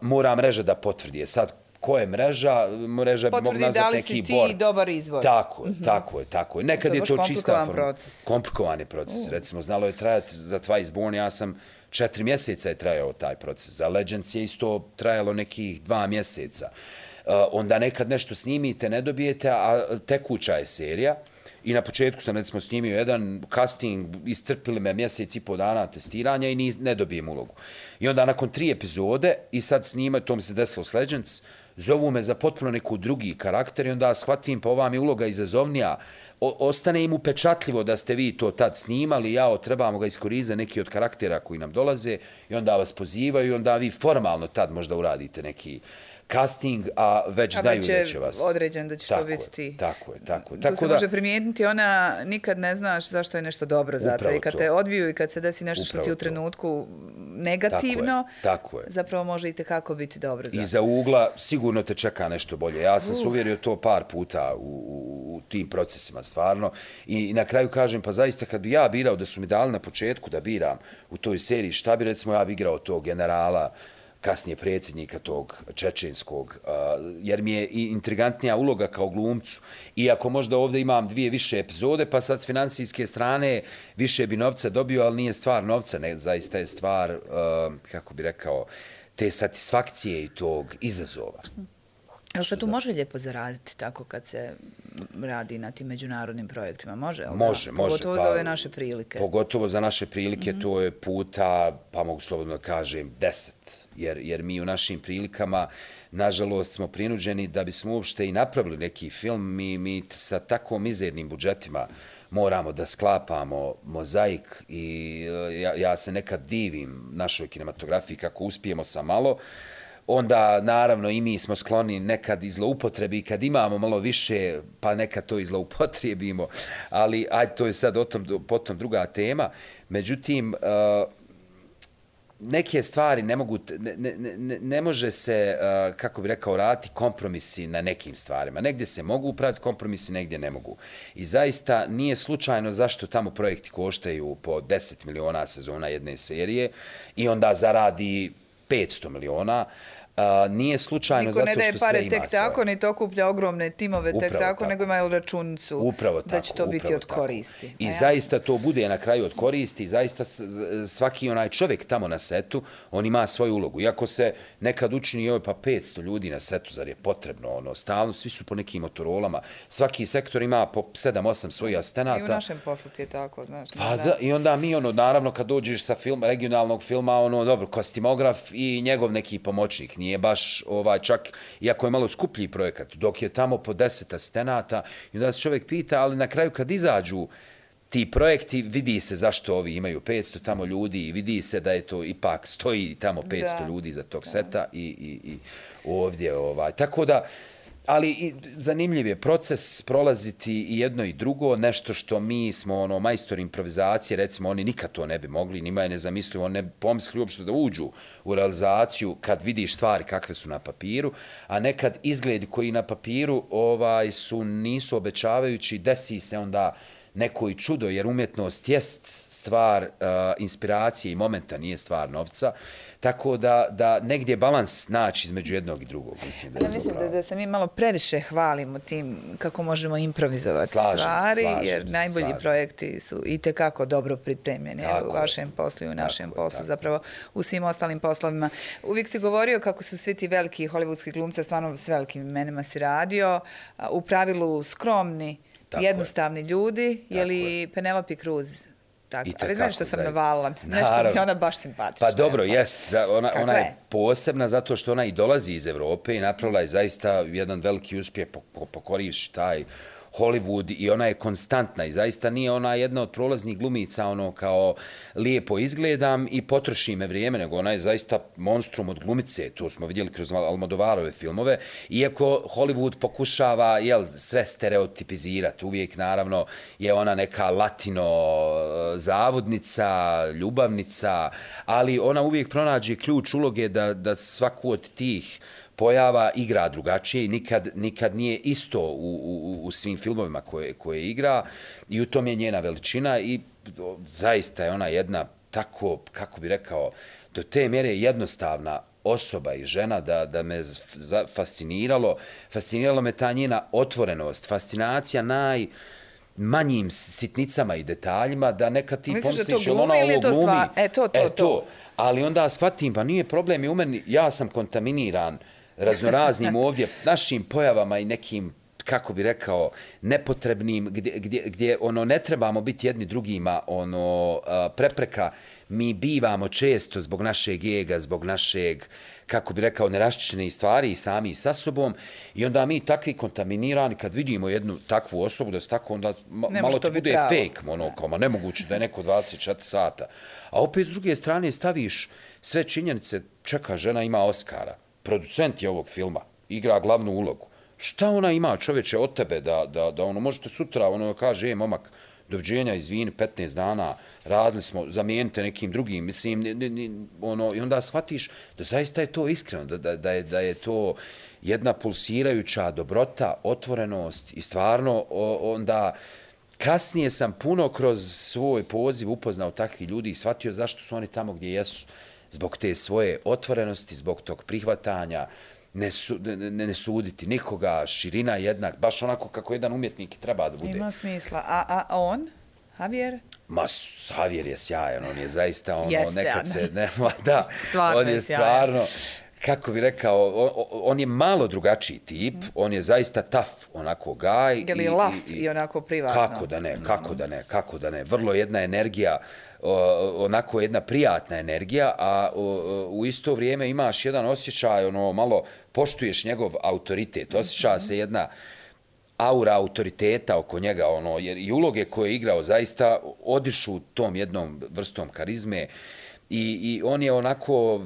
mora mreža da potvrdi. E sad, ko je mreža, mreža bi mogu nazvati neki board. Potvrdi da li si ti dobar izbor. Tako je, mm -hmm. tako je, tako je. Nekad to je to čista forma. Proces. Komplikovan je proces. Uh. Recimo, znalo je trajati za Twice Born, ja sam četiri mjeseca je trajao taj proces. Za Legends je isto trajalo nekih dva mjeseca. Uh, onda nekad nešto snimite, ne dobijete, a tekuća je serija. I na početku sam recimo snimio jedan casting, iscrpili me mjesec i po dana testiranja i ni, ne dobijem ulogu. I onda nakon tri epizode i sad snima, to mi se desilo s Legends, uh, zovu me za potpuno neku drugi karakter i onda shvatim pa ova mi uloga izazovnija. O, ostane im upečatljivo da ste vi to tad snimali, ja trebamo ga iskoristiti neki od karaktera koji nam dolaze i onda vas pozivaju i onda vi formalno tad možda uradite neki casting, a već a znaju da će vas. određen da će to biti ti. Tako je, tako je. Tako tu se da, može primijetiti, ona nikad ne znaš zašto je nešto dobro za to. I kad to. te odbiju i kad se desi nešto upravo što ti u trenutku negativno, tako je, tako je. zapravo može i kako biti dobro za I za ugla sigurno te čeka nešto bolje. Ja sam uh. se uvjerio to par puta u, u, u tim procesima, stvarno. I, I na kraju kažem, pa zaista kad bi ja birao da su mi dali na početku da biram u toj seriji, šta bi recimo ja bi igrao tog generala, kasnije predsjednika tog čečenskog, jer mi je i intrigantnija uloga kao glumcu. Iako možda ovdje imam dvije više epizode, pa sad s financijske strane više bi novca dobio, ali nije stvar novca, ne, zaista je stvar, kako bi rekao, te satisfakcije i tog izazova. Jel se tu može lijepo zaraditi tako kad se radi na tim međunarodnim projektima? Može? Može, da? može. Pogotovo pa, za ove naše prilike. Pogotovo za naše prilike, mm -hmm. to je puta, pa mogu slobodno kažem, deset. Jer, jer mi u našim prilikama, nažalost, smo prinuđeni da bismo uopšte i napravili neki film, mi, mi sa tako mizernim budžetima moramo da sklapamo mozaik i ja, ja se nekad divim našoj kinematografiji kako uspijemo sa malo, onda naravno i mi smo skloni nekad i zloupotrebi. Kad imamo malo više pa nekad to i zloupotrijebimo. Ali aj to je sad o tom, potom druga tema. Međutim uh, neke stvari ne mogu ne, ne, ne, ne može se uh, kako bi rekao raditi kompromisi na nekim stvarima. Negdje se mogu upraviti kompromisi negdje ne mogu. I zaista nije slučajno zašto tamo projekti koštaju po 10 miliona sezona jedne serije i onda zaradi 500 miliona A, nije slučajno Niko zato što sve ima Niko ne daje pare tek tako, ni to okuplja ogromne timove upravo tek tako, tako, nego imaju računicu upravo da će to biti od koristi. I A zaista to bude na kraju od koristi, zaista svaki onaj čovjek tamo na setu, on ima svoju ulogu. Iako se nekad učini, joj pa 500 ljudi na setu, zar je potrebno, ono, stalno, svi su po nekim motorolama, svaki sektor ima po 7-8 svojih asistenata. I u našem poslu ti je tako, znaš. Pa da, i onda mi, ono, naravno, kad dođeš sa film, regionalnog filma, ono, dobro, kostimograf i njegov neki pomoćnik, nije baš ovaj čak iako je malo skuplji projekat dok je tamo po 10 asistenata i onda se čovjek pita ali na kraju kad izađu ti projekti vidi se zašto ovi imaju 500 tamo ljudi i vidi se da je to ipak stoji tamo 500 da. ljudi za tog seta i, i, i ovdje ovaj tako da ali i zanimljiv je proces prolaziti i jedno i drugo, nešto što mi smo ono majstor improvizacije, recimo oni nikad to ne bi mogli, nima je nezamislivo, ne pomisli uopšte da uđu u realizaciju kad vidiš stvari kakve su na papiru, a nekad izgledi koji na papiru ovaj su nisu obećavajući, desi se onda neko i čudo, jer umjetnost jest stvar uh, inspiracije i momenta, nije stvar novca. Tako da, da negdje balans naći između jednog i drugog. Mislim da, ja mislim da, da se mi malo previše hvalimo tim kako možemo improvizovati slažem, stvari, slažem, jer najbolji slažem. projekti su i tekako dobro pripremljeni tako u vašem poslu i u našem tako, poslu, tako. zapravo u svim ostalim poslovima. Uvijek si govorio kako su svi ti veliki hollywoodski glumci, stvarno s velikim imenima si radio, u pravilu skromni, tako jednostavni je. ljudi, je li Penelope Cruz Tako, I ali znaš što sam navalila, nešto mi ona baš simpatična. Pa dobro, jest, ona, ona je, je? posebna zato što ona i dolazi iz Evrope i napravila je zaista jedan veliki uspjeh pokorivši taj Hollywood i ona je konstantna i zaista nije ona jedna od prolaznih glumica ono kao lijepo izgledam i potroši me vrijeme, nego ona je zaista monstrum od glumice, to smo vidjeli kroz Almodovarove filmove, iako Hollywood pokušava jel, sve stereotipizirati, uvijek naravno je ona neka latino e, zavodnica, ljubavnica, ali ona uvijek pronađe ključ uloge da, da svaku od tih pojava igra drugačije i nikad, nikad nije isto u, u, u svim filmovima koje, koje igra i u tom je njena veličina i zaista je ona jedna tako, kako bi rekao, do te mjere jednostavna osoba i žena da, da me fasciniralo. Fasciniralo me ta njena otvorenost, fascinacija naj manjim sitnicama i detaljima da neka ti Misliš pomisliš ili ona ovo glumi. E, to, to, e, to, to. Ali onda shvatim, pa nije problem i u meni, ja sam kontaminiran raznoraznim ovdje našim pojavama i nekim kako bi rekao nepotrebnim gdje, gdje, gdje ono ne trebamo biti jedni drugima ono prepreka. Mi bivamo često zbog našeg ega zbog našeg kako bi rekao neraščićene stvari i sami sa sobom. I onda mi takvi kontaminirani kad vidimo jednu takvu osobu da se tako onda ma, malo ti bude pravo. fake ono kao ma nemoguće da je neko 24 sata. A opet s druge strane staviš sve činjenice čeka žena ima Oskara producent je ovog filma, igra glavnu ulogu. Šta ona ima čoveče od tebe da, da, da ono, možete sutra ono kaže, e, momak, doviđenja, izvini, 15 dana, radili smo, zamijenite nekim drugim, mislim, ni, ni, ni, ono, i onda shvatiš da zaista je to iskreno, da, da, da, je, da je to jedna pulsirajuća dobrota, otvorenost i stvarno onda kasnije sam puno kroz svoj poziv upoznao takvi ljudi i shvatio zašto su oni tamo gdje jesu zbog te svoje otvorenosti, zbog tog prihvatanja, ne, su, ne, ne suditi nikoga, širina jednak, baš onako kako jedan umjetnik treba da bude. Ima smisla. A, a on, Javier? Ma, Javier je sjajan, on je zaista ono, Jeste, nekad se, ne, ma, da, Stvarno on je je sjajan. stvarno, kako bi rekao, on, on je malo drugačiji tip, on je zaista tough, onako gaj. Je li laf i onako privatno? Kako da ne, kako da ne, kako da ne. Vrlo jedna energija, o, onako jedna prijatna energija, a o, o, u isto vrijeme imaš jedan osjećaj, ono, malo poštuješ njegov autoritet. Osjeća se jedna aura autoriteta oko njega, ono, jer i uloge koje je igrao zaista odišu tom jednom vrstom karizme i, i on je onako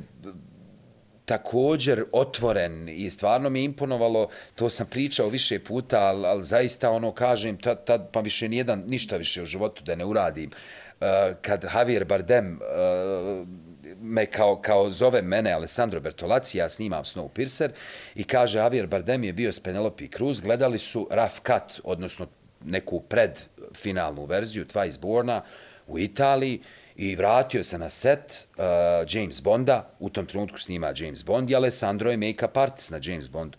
također otvoren i stvarno mi je imponovalo, to sam pričao više puta, ali, al zaista ono kažem, tad, tad pa više nijedan, ništa više u životu da ne uradim. Uh, kad Javier Bardem uh, me kao, kao zove mene Alessandro Bertolacci, ja snimam Snowpiercer i kaže Javier Bardem je bio s Penelope Cruz, gledali su rough cut, odnosno neku predfinalnu verziju Twice Borna u Italiji i vratio se na set uh, James Bonda, u tom trenutku snima James Bond i Alessandro je make-up artist na James Bondu.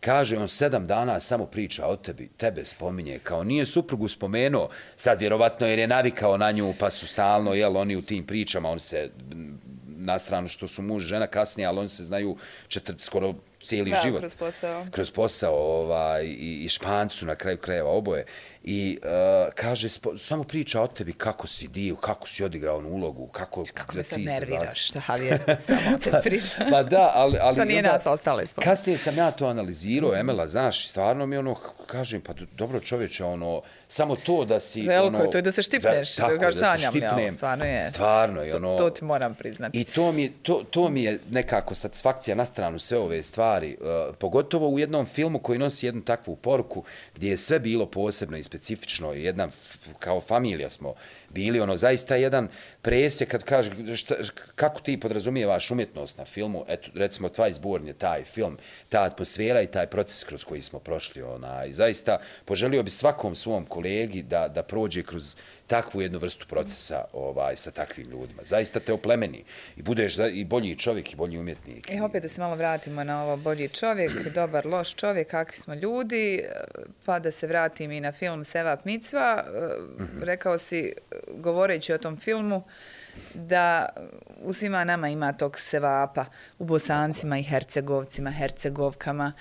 Kaže, on sedam dana samo priča o tebi, tebe spominje, kao nije suprugu spomenuo, sad vjerovatno jer je navikao na nju, pa su stalno, jel, oni u tim pričama, on se na stranu što su muž žena kasnije, ali oni se znaju četir, skoro cijeli Da, život. kroz posao. Kroz posao ovaj, i, i špancu na kraju krajeva oboje. I uh, kaže, spo, samo priča o tebi kako si dio, kako si odigrao onu ulogu, kako, Kako da ti se nerviraš, šta Javier, samo te priča. Pa da, ali... ali Šta nije onda- nas ostale spomenuti. Kasnije sam ja to analizirao, Emela, znaš, stvarno mi ono, kako kažem, pa do- dobro čovječe, ono, samo to da si... Veliko ono, je to da se štipneš, da tako, kažeš, da se štipnem. stvarno je. Stvarno, i ono... To, to ti moram priznati. I to mi, je, to, to mi je nekako satisfakcija na stranu sve ove stvari, uh, pogotovo u jednom filmu koji nosi jednu takvu poruku gdje je sve bilo posebno i specifično, jedna, kao familija smo bili, ono, zaista jedan presjek kad kaže šta, kako ti podrazumijevaš umjetnost na filmu, eto, recimo Twice Born je taj film, ta atmosfera i taj proces kroz koji smo prošli, ona, i zaista poželio bi svakom svom kolegi da, da prođe kroz takvu jednu vrstu procesa ovaj sa takvim ljudima. Zaista te oplemeni i budeš da, i bolji čovjek i bolji umjetnik. E, opet da se malo vratimo na ovo bolji čovjek, dobar, loš čovjek, kakvi smo ljudi, e, pa da se vratim i na film Sevap Micva. Rekao si, e, govoreći o tom filmu, da u svima nama ima tog sevapa, u bosancima i hercegovcima, hercegovkama.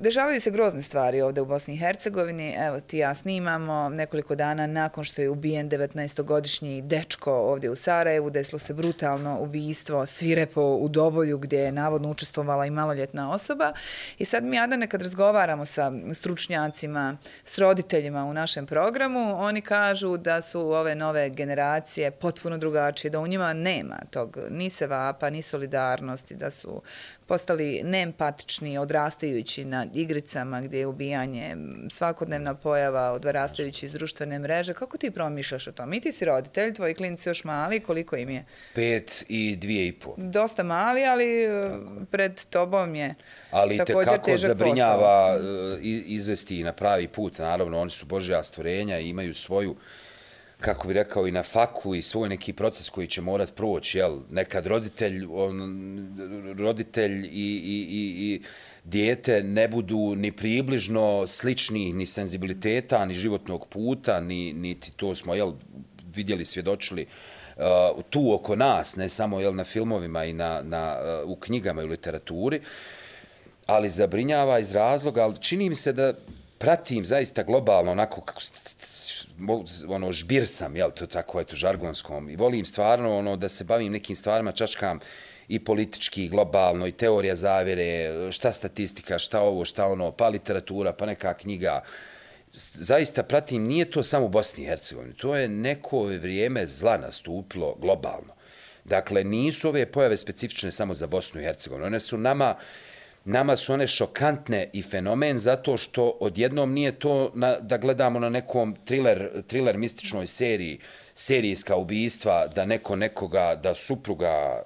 Dešavaju se grozne stvari ovde u Bosni i Hercegovini. Evo, ti ja snimamo nekoliko dana nakon što je ubijen 19-godišnji dečko ovdje u Sarajevu. Desilo se brutalno ubijstvo svirepo u Dobolju gdje je navodno učestvovala i maloljetna osoba. I sad mi, Adane, kad razgovaramo sa stručnjacima, s roditeljima u našem programu, oni kažu da su ove nove generacije potpuno drugačije, da u njima nema tog ni sevapa, ni solidarnosti, da su postali neempatični, odrastajući na igricama gdje je ubijanje svakodnevna pojava, odrastajući iz društvene mreže. Kako ti promišljaš o tom? I ti si roditelj, tvoji klinici još mali, koliko im je? Pet i dvije i po. Dosta mali, ali e, pred tobom je Ali te također kako težak zabrinjava e, i- izvesti na pravi put. Naravno, oni su Božja stvorenja i imaju svoju kako bi rekao, i na faku i svoj neki proces koji će morat proći, jel? Nekad roditelj, on, roditelj i, i, i, i dijete ne budu ni približno slični ni senzibiliteta, ni životnog puta, ni, niti to smo, jel, vidjeli, svjedočili uh, tu oko nas, ne samo jel, na filmovima i na, na, uh, u knjigama i u literaturi, ali zabrinjava iz razloga, ali čini mi se da pratim zaista globalno onako kako ono žbir sam, jel, to tako eto žargonskom i volim stvarno ono da se bavim nekim stvarima, čačkam i politički, i globalno, i teorija zavere, šta statistika, šta ovo, šta ono, pa literatura, pa neka knjiga. Zaista pratim, nije to samo u Bosni i Hercegovini, to je neko vrijeme zla nastupilo globalno. Dakle, nisu ove pojave specifične samo za Bosnu i Hercegovinu. One su nama, nama su one šokantne i fenomen zato što odjednom nije to na, da gledamo na nekom thriller, thriller mističnoj seriji, serijska ubijstva, da neko nekoga, da supruga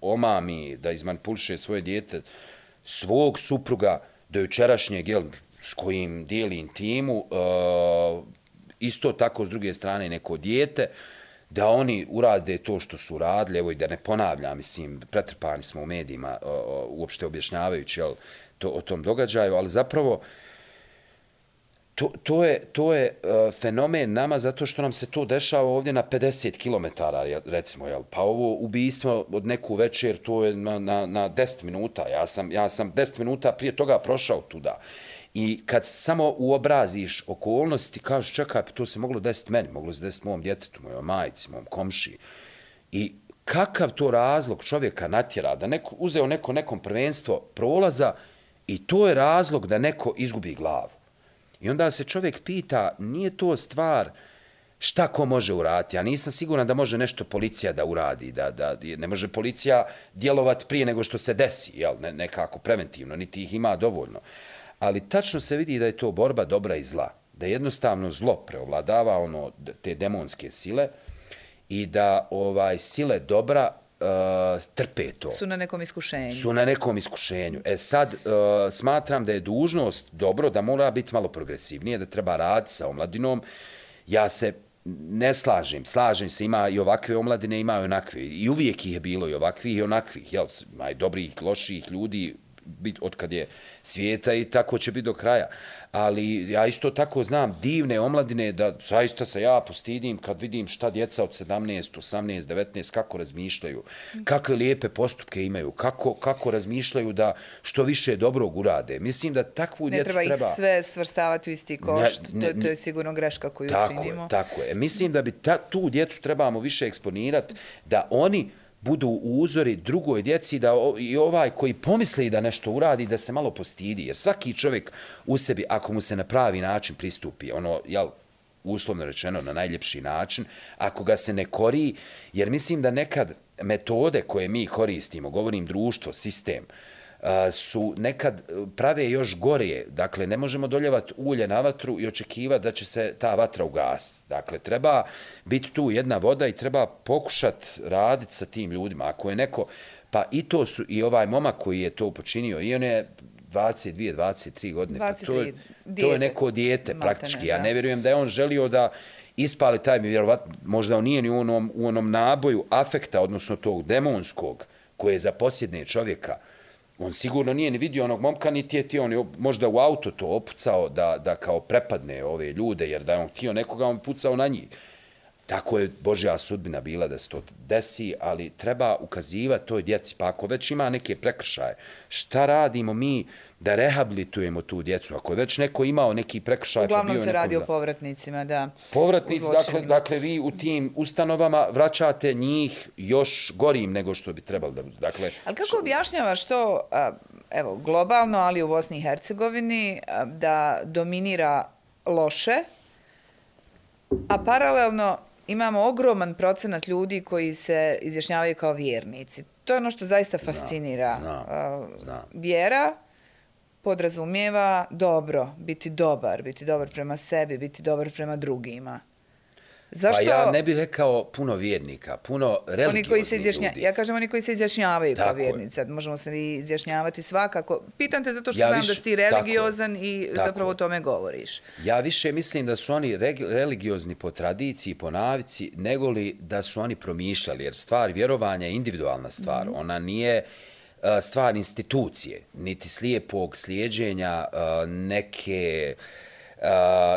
omami, da izmanipulše svoje dijete, svog supruga do jučerašnjeg, jel, s kojim dijeli intimu, uh, e, isto tako s druge strane neko dijete, da oni urade to što su uradili, evo i da ne ponavljam, mislim, pretrpani smo u medijima, o, o, uopšte objašnjavajući jel, to, o tom događaju, ali zapravo to, to je, to je uh, fenomen nama zato što nam se to dešava ovdje na 50 km, recimo, jel? pa ovo ubijstvo od neku večer, to je na, na, na 10 minuta, ja sam, ja sam 10 minuta prije toga prošao tuda. I kad samo uobraziš okolnosti, kažeš, čekaj, pa to se moglo desiti meni, moglo se desiti mom djetetu, mojoj majici, mom komši. I kakav to razlog čovjeka natjera da neko, uzeo neko nekom prvenstvo prolaza i to je razlog da neko izgubi glavu. I onda se čovjek pita, nije to stvar šta ko može uraditi. Ja nisam siguran da može nešto policija da uradi, da, da ne može policija djelovati prije nego što se desi, jel, ne, nekako preventivno, niti ih ima dovoljno ali tačno se vidi da je to borba dobra i zla. Da jednostavno zlo preovladava ono te demonske sile i da ovaj sile dobra uh, trpe to. Su na nekom iskušenju. Su na nekom iskušenju. E sad, uh, smatram da je dužnost dobro, da mora biti malo progresivnije, da treba raditi sa omladinom. Ja se ne slažem, slažem se, ima i ovakve omladine, ima i onakve. I uvijek ih je bilo i ovakvih i onakvih. Jel, ima i dobrih, loših ljudi, bit, od kad je svijeta i tako će biti do kraja. Ali ja isto tako znam divne omladine da zaista se ja postidim kad vidim šta djeca od 17, 18, 19 kako razmišljaju, kakve lijepe postupke imaju, kako, kako razmišljaju da što više dobrog urade. Mislim da takvu ne djecu treba... Ne treba ih sve svrstavati u isti koš, ne, ne, to, to je sigurno greška koju tako činimo. Je, tako je. Mislim da bi ta, tu djecu trebamo više eksponirati, da oni budu uzori drugoj djeci da i ovaj koji pomisli da nešto uradi da se malo postidi. Jer svaki čovjek u sebi ako mu se na pravi način pristupi ono jel uslovno rečeno na najljepši način ako ga se ne kori jer mislim da nekad metode koje mi koristimo govorim društvo sistem uh, su nekad prave još gorije. Dakle, ne možemo doljevati ulje na vatru i očekivati da će se ta vatra ugasiti. Dakle, treba biti tu jedna voda i treba pokušati raditi sa tim ljudima. Ako je neko, pa i to su, i ovaj momak koji je to počinio, i on je 22, 23 godine. 23, pa to, je, to je neko dijete, Matane, praktički. Ja ne vjerujem da je on želio da ispali taj, vjerovatno, možda on nije ni u onom, u onom naboju afekta, odnosno tog demonskog, koje je za posjedne čovjeka, on sigurno nije ni vidio onog momka, niti je ti on možda u auto to opucao da, da kao prepadne ove ljude, jer da je on htio nekoga, on pucao na njih. Tako je Božja sudbina bila da se to desi, ali treba ukazivati toj djeci, pa ako već ima neke prekršaje, šta radimo mi da rehabilitujemo tu djecu? Ako je već neko imao neki prekršaj... Pa Uglavnom se radi o povratnicima, da. Povratnici, dakle, dakle, vi u tim ustanovama vraćate njih još gorim nego što bi trebalo da budu. Dakle, ali kako objašnjavaš to, evo, globalno, ali u Bosni i Hercegovini, da dominira loše, a paralelno imamo ogroman procenat ljudi koji se izjašnjavaju kao vjernici. To je ono što zaista fascinira. Zna, zna, zna. Vjera podrazumijeva dobro, biti dobar, biti dobar prema sebi, biti dobar prema drugima. Zašto? Pa ja ne bih rekao puno vjernika, puno religiozni koji se izjašnja... ljudi. Ja kažem oni koji se izjašnjavaju tako kao vjernici. Sad možemo se vi izjašnjavati svakako. Pitam te zato što ja znam viš... da si ti religiozan tako i tako zapravo o tome govoriš. Ja više mislim da su oni religiozni po tradiciji, po navici, nego li da su oni promišljali. Jer stvar vjerovanja je individualna stvar. Mm. Ona nije stvar institucije, niti slijepog slijedženja neke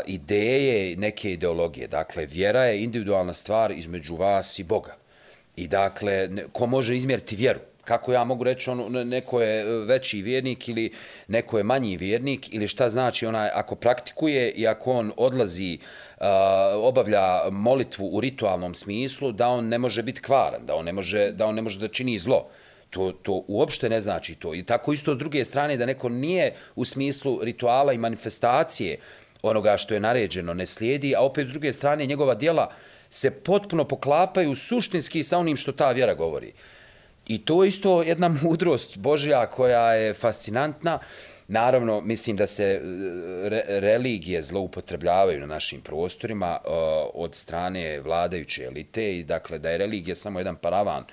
ideje, neke ideologije. Dakle, vjera je individualna stvar između vas i Boga. I dakle, ko može izmjeriti vjeru? Kako ja mogu reći, ono, neko je veći vjernik ili neko je manji vjernik ili šta znači onaj ako praktikuje i ako on odlazi, uh, obavlja molitvu u ritualnom smislu, da on ne može biti kvaran, da on ne može da, on ne može da čini zlo. To, to uopšte ne znači to. I tako isto s druge strane da neko nije u smislu rituala i manifestacije onoga što je naređeno ne slijedi, a opet s druge strane njegova dijela se potpuno poklapaju suštinski sa onim što ta vjera govori. I to je isto jedna mudrost Božja koja je fascinantna. Naravno, mislim da se e, re, religije zloupotrebljavaju na našim prostorima uh, od strane vladajuće elite i dakle da je religija samo jedan paravan uh,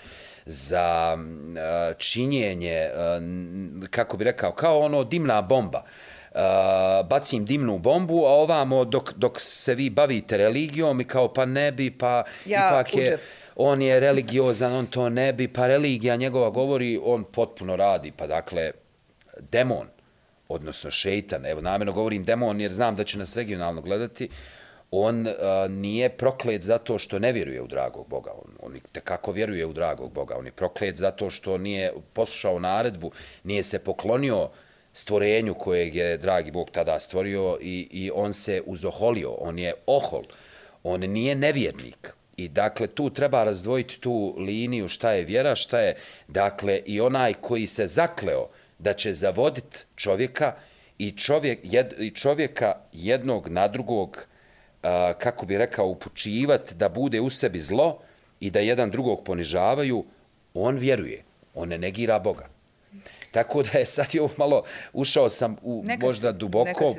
za e, činjenje, kako bi rekao, kao ono dimna bomba bacim dimnu bombu, a ovamo dok, dok se vi bavite religijom i kao pa ne bi, pa Ja, ipak je... uđep. On je religiozan, on to ne bi, pa religija njegova govori, on potpuno radi, pa dakle, demon, odnosno šeitan, evo namjerno govorim demon jer znam da će nas regionalno gledati, on uh, nije proklet zato što ne vjeruje u dragog Boga. On, on tekako vjeruje u dragog Boga. On je proklet zato što nije poslušao naredbu, nije se poklonio stvorenju kojeg je dragi Bog tada stvorio i, i on se uzoholio. On je ohol. On nije nevjernik. I dakle, tu treba razdvojiti tu liniju šta je vjera, šta je, dakle, i onaj koji se zakleo da će zavoditi čovjeka i, čovjek, jed, i čovjeka jednog na drugog, a, kako bi rekao, upučivati da bude u sebi zlo i da jedan drugog ponižavaju, on vjeruje, on ne negira Boga. Tako da je sad ovo malo, ušao sam u Neka možda si- duboko,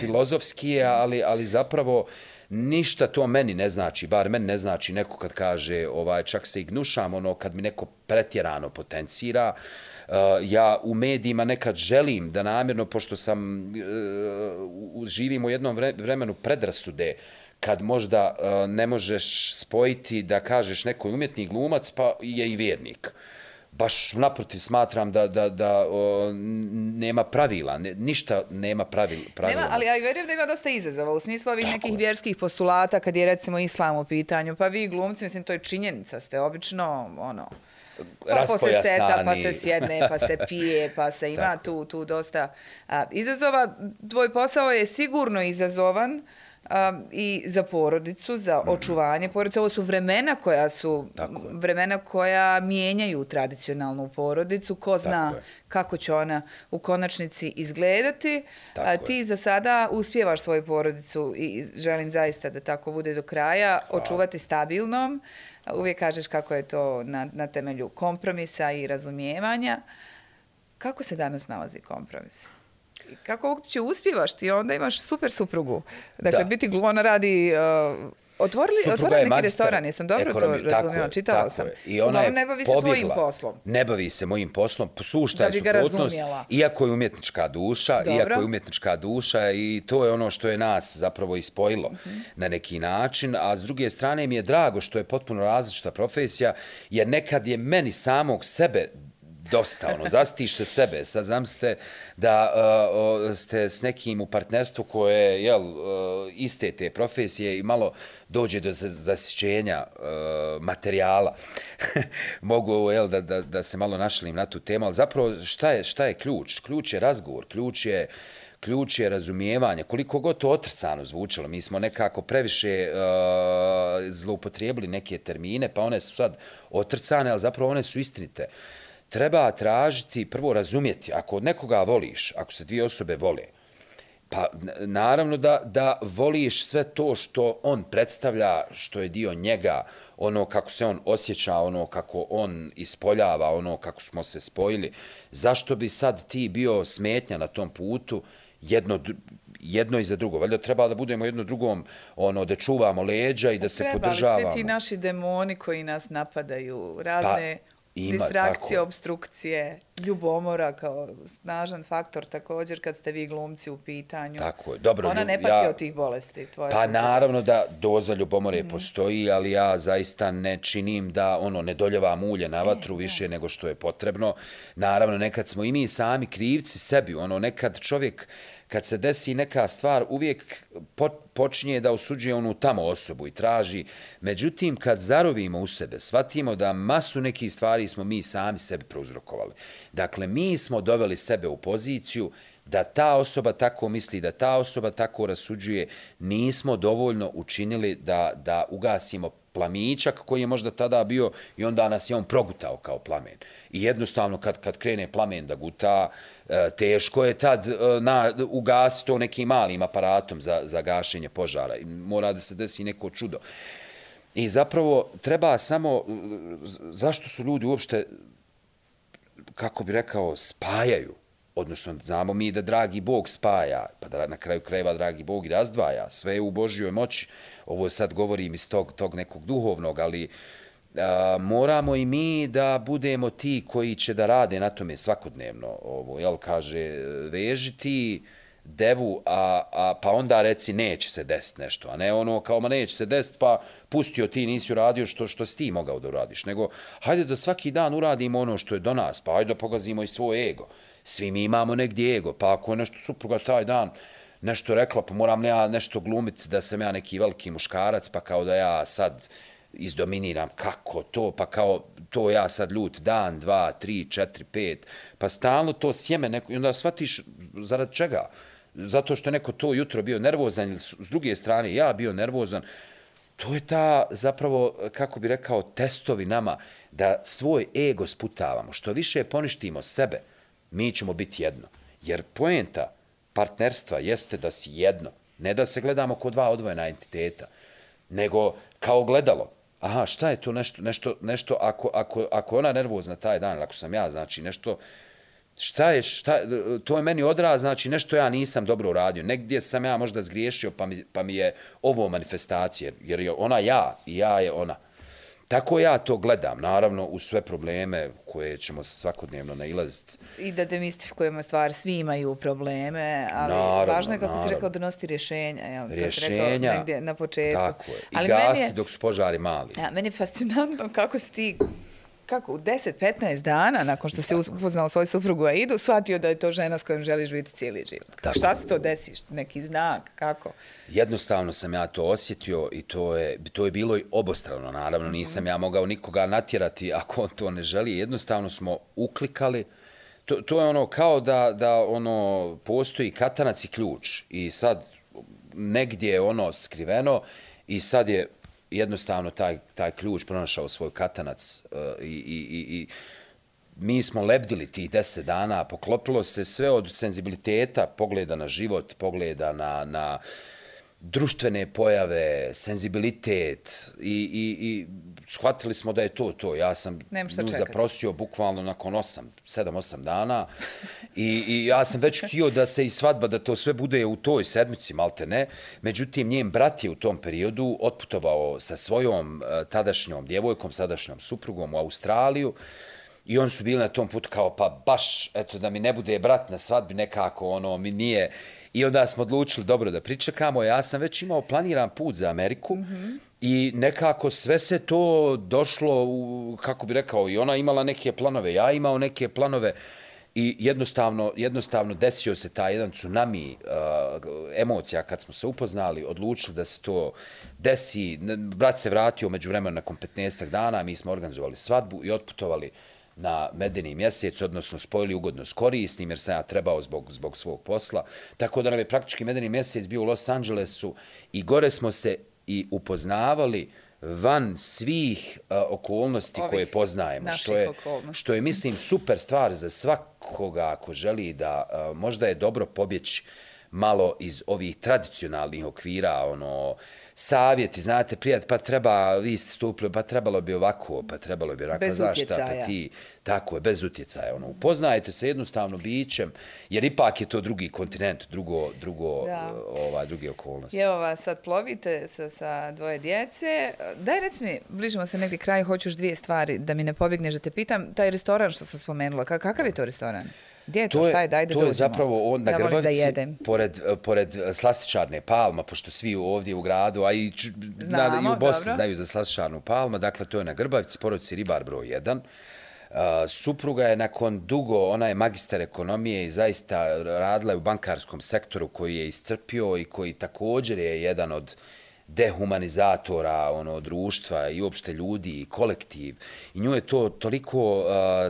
filozofski ali, ali zapravo ništa to meni ne znači, bar meni ne znači neko kad kaže, ovaj, čak se i gnušam, ono, kad mi neko pretjerano potencira, Uh, ja u medijima nekad želim da namjerno, pošto sam, uh, živim u jednom vre- vremenu predrasude, kad možda uh, ne možeš spojiti da kažeš neko je umjetni glumac, pa je i vjernik baš naprotiv smatram da, da, da o, nema pravila, ne, ništa nema pravil, pravila. Nema, ali ja vjerujem da ima dosta izazova u smislu ovih Tako nekih je. vjerskih postulata kad je recimo islam u pitanju. Pa vi glumci, mislim, to je činjenica, ste obično, ono, pa posle seta, pa se sjedne, pa se pije, pa se ima tu, tu dosta a, izazova. Tvoj posao je sigurno izazovan a, i za porodicu, za očuvanje porodice. Ovo su vremena koja su, Mhm. Je. vremena koja mijenjaju tradicionalnu porodicu. Ko zna Tako je. kako će ona u konačnici izgledati. Tako A, je. ti za sada uspijevaš svoju porodicu i želim zaista da tako bude do kraja, očuvati stabilnom. Uvijek kažeš kako je to na, na temelju kompromisa i razumijevanja. Kako se danas nalazi kompromis? Kako uopće uspijevaš ti? Onda imaš super suprugu. Dakle, Da. biti glu, ona radi... Uh, otvorili, otvorili neki magistar restoran, jesam dobro ekonomije. to razumijela, je, čitala tako sam. je. I ona Uglavnom, ne bavi se tvojim pobjegla. poslom. Ne bavi se mojim poslom, sušta je suprotnost, iako je umjetnička duša, Dobro. iako je umjetnička duša i to je ono što je nas zapravo ispojilo Mhm. na neki način, a s druge strane mi je drago što je potpuno različita profesija, jer nekad je meni samog sebe dosta, ono, zastiš se sebe. Sad znam ste da uh, ste s nekim u partnerstvu koje je, jel, uh, iste te profesije i malo dođe do zasićenja uh, materijala. Mogu, jel, da, da, da se malo našalim na tu temu, ali zapravo šta je, šta je ključ? Ključ je razgovor, ključ je ključ je razumijevanje. Koliko god to otrcano zvučalo, mi smo nekako previše uh, zloupotrijebili neke termine, pa one su sad otrcane, ali zapravo one su istinite. Treba tražiti, prvo razumjeti, ako od nekoga voliš, ako se dvije osobe vole, Pa naravno da, da voliš sve to što on predstavlja, što je dio njega, ono kako se on osjeća, ono kako on ispoljava, ono kako smo se spojili. Zašto bi sad ti bio smetnja na tom putu jedno, jedno i za drugo? Valjda treba da budemo jedno drugom, ono, da čuvamo leđa i da se Treba, ali podržavamo. svi ti naši demoni koji nas napadaju, razne Pa, ima, distrakcije, tako. obstrukcije, ljubomora kao snažan faktor također kad ste vi glumci u pitanju. Tako je. Dobro, Ona ne pati ja- od tih bolesti. Tvoja Pa naravno da doza ljubomore Mhm. postoji, ali ja zaista ne činim da ono ne doljevam ulje na E, vatru više nego što je potrebno. Naravno, nekad smo i mi sami krivci sebi. Ono, nekad čovjek, kad se desi neka stvar, uvijek po, počinje da osuđuje onu tamo osobu i traži. Međutim, kad zarovimo u sebe, shvatimo da masu nekih stvari smo mi sami sebi prouzrokovali. Dakle, mi smo doveli sebe u poziciju da ta osoba tako misli, da ta osoba tako rasuđuje, nismo dovoljno učinili da, da ugasimo plamičak koji je možda tada bio i onda nas je on progutao kao plamen. I jednostavno kad, kad krene plamen da guta, e, teško je tad e, na, ugasiti to nekim malim aparatom za, za gašenje požara. I mora da se desi neko čudo. I zapravo treba samo, e, zašto su ljudi uopšte kako bi rekao, spajaju. Odnosno, znamo mi da dragi Bog spaja, pa da na kraju krajeva dragi Bog i razdvaja. Sve je u Božjoj moći. Ovo sad govorim iz tog, tog nekog duhovnog, ali a, moramo i mi da budemo ti koji će da rade na tome svakodnevno. Ovo, jel, kaže, vežiti devu, a, a, pa onda reci neće se desiti nešto, a ne ono kao ma neće se desiti, pa pustio ti, nisi uradio što, što si ti mogao da uradiš, nego hajde da svaki dan uradimo ono što je do nas, pa hajde da pogazimo i svoj ego. Svi mi imamo negdje ego, pa ako je nešto supruga taj dan nešto rekla, pa moram ja nešto glumiti da sam ja neki veliki muškarac, pa kao da ja sad izdominiram kako to, pa kao to ja sad ljut dan, dva, tri, četiri, pet, pa stalno to sjeme neko, i onda shvatiš zarad čega? Zato što neko to jutro bio nervozan, ili s druge strane ja bio nervozan, to je ta zapravo, kako bi rekao, testovi nama, da svoj ego sputavamo. Što više poništimo sebe, mi ćemo biti jedno. Jer poenta partnerstva jeste da si jedno. Ne da se gledamo kao dva odvojena entiteta, nego kao gledalo. Aha, šta je to nešto, nešto, nešto ako, ako, ako ona nervozna taj dan, ako sam ja, znači nešto, šta je, šta, to je meni odraz, znači nešto ja nisam dobro uradio, negdje sam ja možda zgriješio, pa mi, pa mi je ovo manifestacije, jer je ona ja i ja je ona. Tako ja to gledam, naravno, u sve probleme koje ćemo svakodnevno nailaziti. I da demistifikujemo stvar, svi imaju probleme, ali naravno, važno je, kako naravno. si rekao, donosti rješenja. Jel? Rješenja, to si negdje na početku. Tako je. I ali gasti je, dok su požari mali. Ja, meni je fascinantno kako si ti kako u 10-15 dana nakon što se upoznao svoju suprugu Aidu, shvatio da je to žena s kojom želiš biti cijeli život. Tako. Šta se to desiš? Neki znak? Kako? Jednostavno sam ja to osjetio i to je, to je bilo i obostrano. Naravno, mhm. nisam ja mogao nikoga natjerati ako on to ne želi. Jednostavno smo uklikali. To, to je ono kao da, da ono postoji katanac i ključ i sad negdje je ono skriveno i sad je jednostavno taj, taj ključ pronašao svoj katanac uh, i, i, i, i mi smo lebdili tih deset dana, poklopilo se sve od senzibiliteta, pogleda na život, pogleda na, na društvene pojave, senzibilitet i, i, i shvatili smo da je to to. Ja sam nju zaprosio bukvalno nakon 8, 7, 8 dana i, i ja sam već htio da se i svadba, da to sve bude u toj sedmici, malte ne. Međutim, njen brat je u tom periodu otputovao sa svojom uh, tadašnjom djevojkom, sadašnjom suprugom u Australiju i oni su bili na tom putu kao pa baš, eto, da mi ne bude brat na svadbi nekako, ono, mi nije... I onda smo odlučili dobro da pričekamo. Ja sam već imao planiran put za Ameriku mm -hmm. i nekako sve se to došlo, u, kako bi rekao, i ona imala neke planove, ja imao neke planove i jednostavno, jednostavno desio se taj jedan tsunami uh, emocija kad smo se upoznali, odlučili da se to desi. Brat se vratio među vremena nakon 15 dana, mi smo organizovali svadbu i otputovali uh, na medeni mjesec, odnosno spojili ugodno s korisnim, jer sam ja trebao zbog, zbog svog posla. Tako da nam je praktički medeni mjesec bio u Los Angelesu i gore smo se i upoznavali van svih uh, okolnosti Ovih koje poznajemo. Što je, okolnosti. što je, mislim, super stvar za svakoga ako želi da uh, možda je dobro pobjeći malo iz ovih tradicionalnih okvira, ono, savjeti, znate, prijat, pa treba, vi ste stupili, pa trebalo bi ovako, pa trebalo bi ovako, zašta, pa ti, tako je, bez utjecaja, ono, upoznajte se jednostavno bićem, jer ipak je to drugi kontinent, drugo, drugo, da. ova, drugi okolnosti. Evo vas, sad plovite sa, sa dvoje djece, daj rec mi, bližimo se neki kraj, hoću dvije stvari, da mi ne pobjegneš, da te pitam, taj restoran što sam spomenula, kakav je to restoran? Gdje je to? to je, šta je? Daj da To je zapravo on na Grbavci, pored, pored slastičarne palma, pošto svi ovdje u gradu, a i, Znamo, na, i u Bosni dobro. znaju za slastičarnu palma, dakle to je na Grbavci, porodci Ribar broj 1. Uh, supruga je nakon dugo, ona je magister ekonomije i zaista radila je u bankarskom sektoru koji je iscrpio i koji također je jedan od uh, dehumanizatora ono društva i uopšte ljudi i kolektiv. I nju je to toliko uh,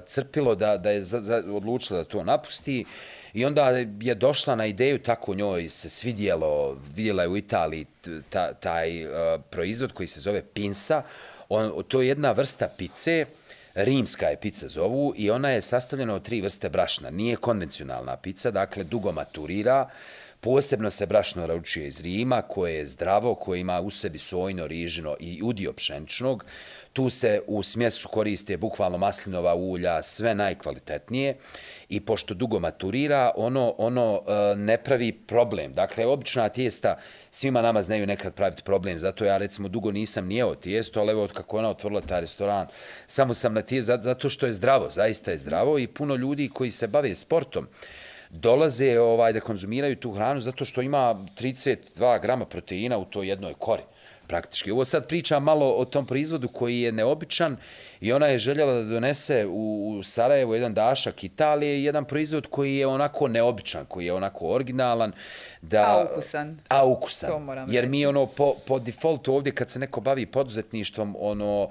crpilo da da je za, za, odlučila da to napusti. I onda je došla na ideju tako njoj se svidjelo vidjela je u Italiji ta, taj uh, proizvod koji se zove pinsa. On to je jedna vrsta pice Rimska je pica zovu i ona je sastavljena od tri vrste brašna. Nije konvencionalna pica, dakle dugo maturira, Posebno se brašno raručuje iz Rima, koje je zdravo, koje ima u sebi sojno, rižino i udio pšenčnog. Tu se u smjesu koriste bukvalno maslinova ulja, sve najkvalitetnije. I pošto dugo maturira, ono, ono e, ne pravi problem. Dakle, obična tijesta svima nama znaju nekad praviti problem. Zato ja, recimo, dugo nisam nijeo tijesto, ali evo, kako ona otvorila taj restoran, samo sam na tijesto, zato što je zdravo, zaista je zdravo i puno ljudi koji se bave sportom, dolaze ovaj da konzumiraju tu hranu zato što ima 32 grama proteina u toj jednoj kori praktički. Ovo sad pričam malo o tom proizvodu koji je neobičan i ona je željela da donese u Sarajevo jedan dašak Italije, jedan proizvod koji je onako neobičan, koji je onako originalan. Da, a ukusan. A ukusan. Jer mi ono po, po defaultu ovdje kad se neko bavi poduzetništvom, ono,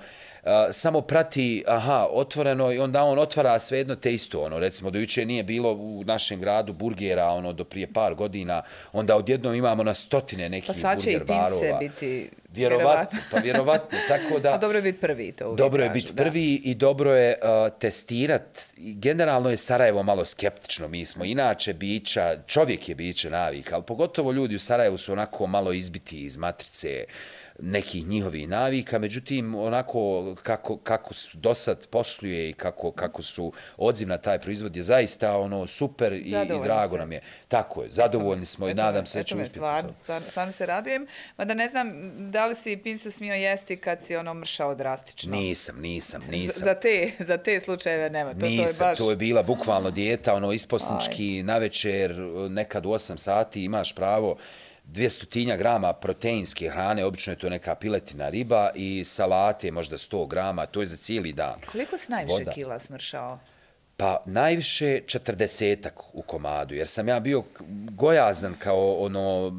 samo prati, aha, otvoreno i onda on otvara sve jedno te isto, ono, recimo, do juče nije bilo u našem gradu burgera, ono, do prije par godina, onda odjednom imamo na stotine nekih burger barova. Pa sad će i pince biti Vjerovatno, pa vjerovatno. Tako da, A dobro je biti prvi, to uvijek Dobro je biti prvi i dobro je uh, testirat. Generalno je Sarajevo malo skeptično, mi smo inače bića, čovjek je biće navik, ali pogotovo ljudi u Sarajevu su onako malo izbiti iz matrice, uh, nekih njihovih navika, međutim, onako kako, kako su do sad posluje i kako, kako su odziv na taj proizvod je zaista ono super i, i drago nam je. Tako je, zadovoljni smo i nadam se da će uspjeti. Stvarno, stvarno se radujem. Mada ne znam da li si pinsu smio jesti kad si ono mršao drastično. Nisam, nisam, nisam. Za te, za te slučajeve nema. To, nisam, to je baš... to je bila bukvalno dijeta, ono isposnički, na večer, nekad u 8 sati imaš pravo 200 grama proteinske hrane, obično je to neka piletina riba i salate možda 100 grama, to je za cijeli dan. Koliko si najviše Voda. kila smršao? Pa najviše 40 u komadu, jer sam ja bio gojazan kao ono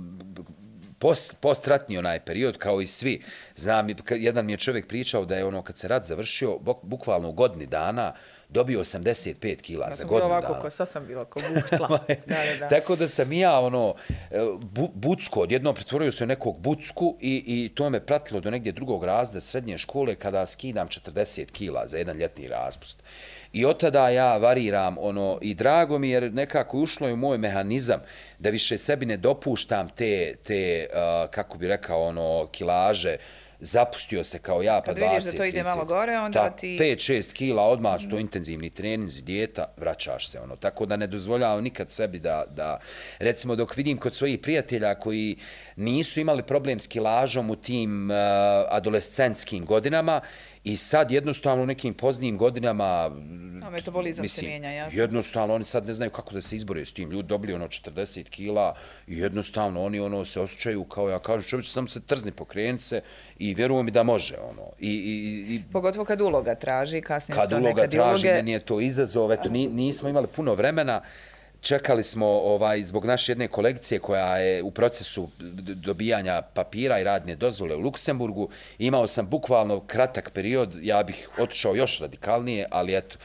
post, postratni onaj period, kao i svi. Znam, jedan mi je čovjek pričao da je ono kad se rat završio, bukvalno u godini dana, dobio 85 kila ja za godinu dana. Ja sam ovako, ko sad sam bila ko buhtla. da, da, da. Tako da sam ja, ono, e, bu, bucko, odjedno pretvorio se u nekog bucku i, i to me pratilo do negdje drugog razda srednje škole kada skidam 40 kila za jedan ljetni raspust. I od tada ja variram ono i drago mi jer nekako ušlo je u moj mehanizam da više sebi ne dopuštam te, te uh, kako bi rekao, ono, kilaže, uh, zapustio se kao ja, pa 20 Kad vidiš da to ide malo gore, onda ti... 5-6 kila odmah su to intenzivni treninzi, dijeta, vraćaš se. ono. Tako da ne dozvoljavam nikad sebi da, da... Recimo, dok vidim kod svojih prijatelja koji nisu imali problem s kilažom u tim uh, adolescentskim godinama, I sad jednostavno u nekim poznijim godinama... A metabolizam mislim, se mijenja, jasno. Jednostavno oni sad ne znaju kako da se izbore s tim. Ljudi dobili ono 40 kila i jednostavno oni ono se osjećaju kao ja kažu čovječ samo se trzni pokreni se i vjerujem mi da može. ono. I, i, i, Pogotovo kad uloga traži, kasnije kad uloga traži, uloge... meni je to izazov. Eto, nismo imali puno vremena čekali smo ovaj zbog naše jedne kolekcije koja je u procesu dobijanja papira i radne dozvole u Luksemburgu. Imao sam bukvalno kratak period, ja bih otišao još radikalnije, ali eto,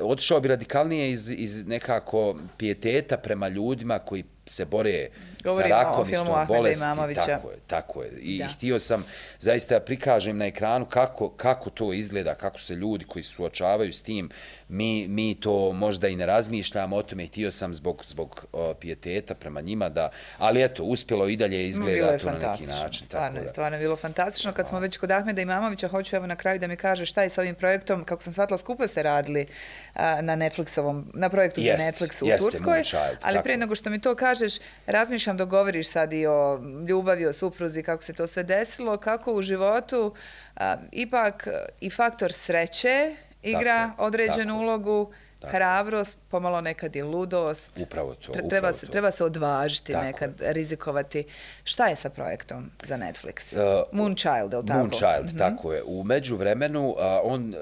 otišao bi radikalnije iz, iz nekako pijeteta prema ljudima koji se bore Govorimo sa rakom i s tom bolesti. Tako je, tako je. I da. htio sam zaista prikažem na ekranu kako, kako to izgleda, kako se ljudi koji suočavaju s tim, mi, mi to možda i ne razmišljamo o tome. Htio sam zbog, zbog o, pijeteta prema njima da, ali eto, uspjelo i dalje izgleda to na neki način. Stvarno, tako stvarno je bilo fantastično. Kad smo već kod Ahmeda Imamovića, hoću evo na kraju da mi kaže šta je s ovim projektom, kako sam shvatila, skupo ste radili a, na Netflixovom, na projektu jest, za Netflix u jeste, Turskoj. Ali prije nego što mi to kažeš, razmišljam da govoriš sad i o ljubavi, o supruzi, kako se to sve desilo, kako u životu a, ipak i faktor sreće igra tako, određenu tako. ulogu, Tako. hrabrost, pomalo nekad i ludost. Upravo to. Treba, upravo se, to. treba se odvažiti tako nekad, rizikovati. Šta je sa projektom za Netflix? Uh, Moonchild, je li tako? Moonchild, mm -hmm. tako je. U među vremenu, uh, on, uh,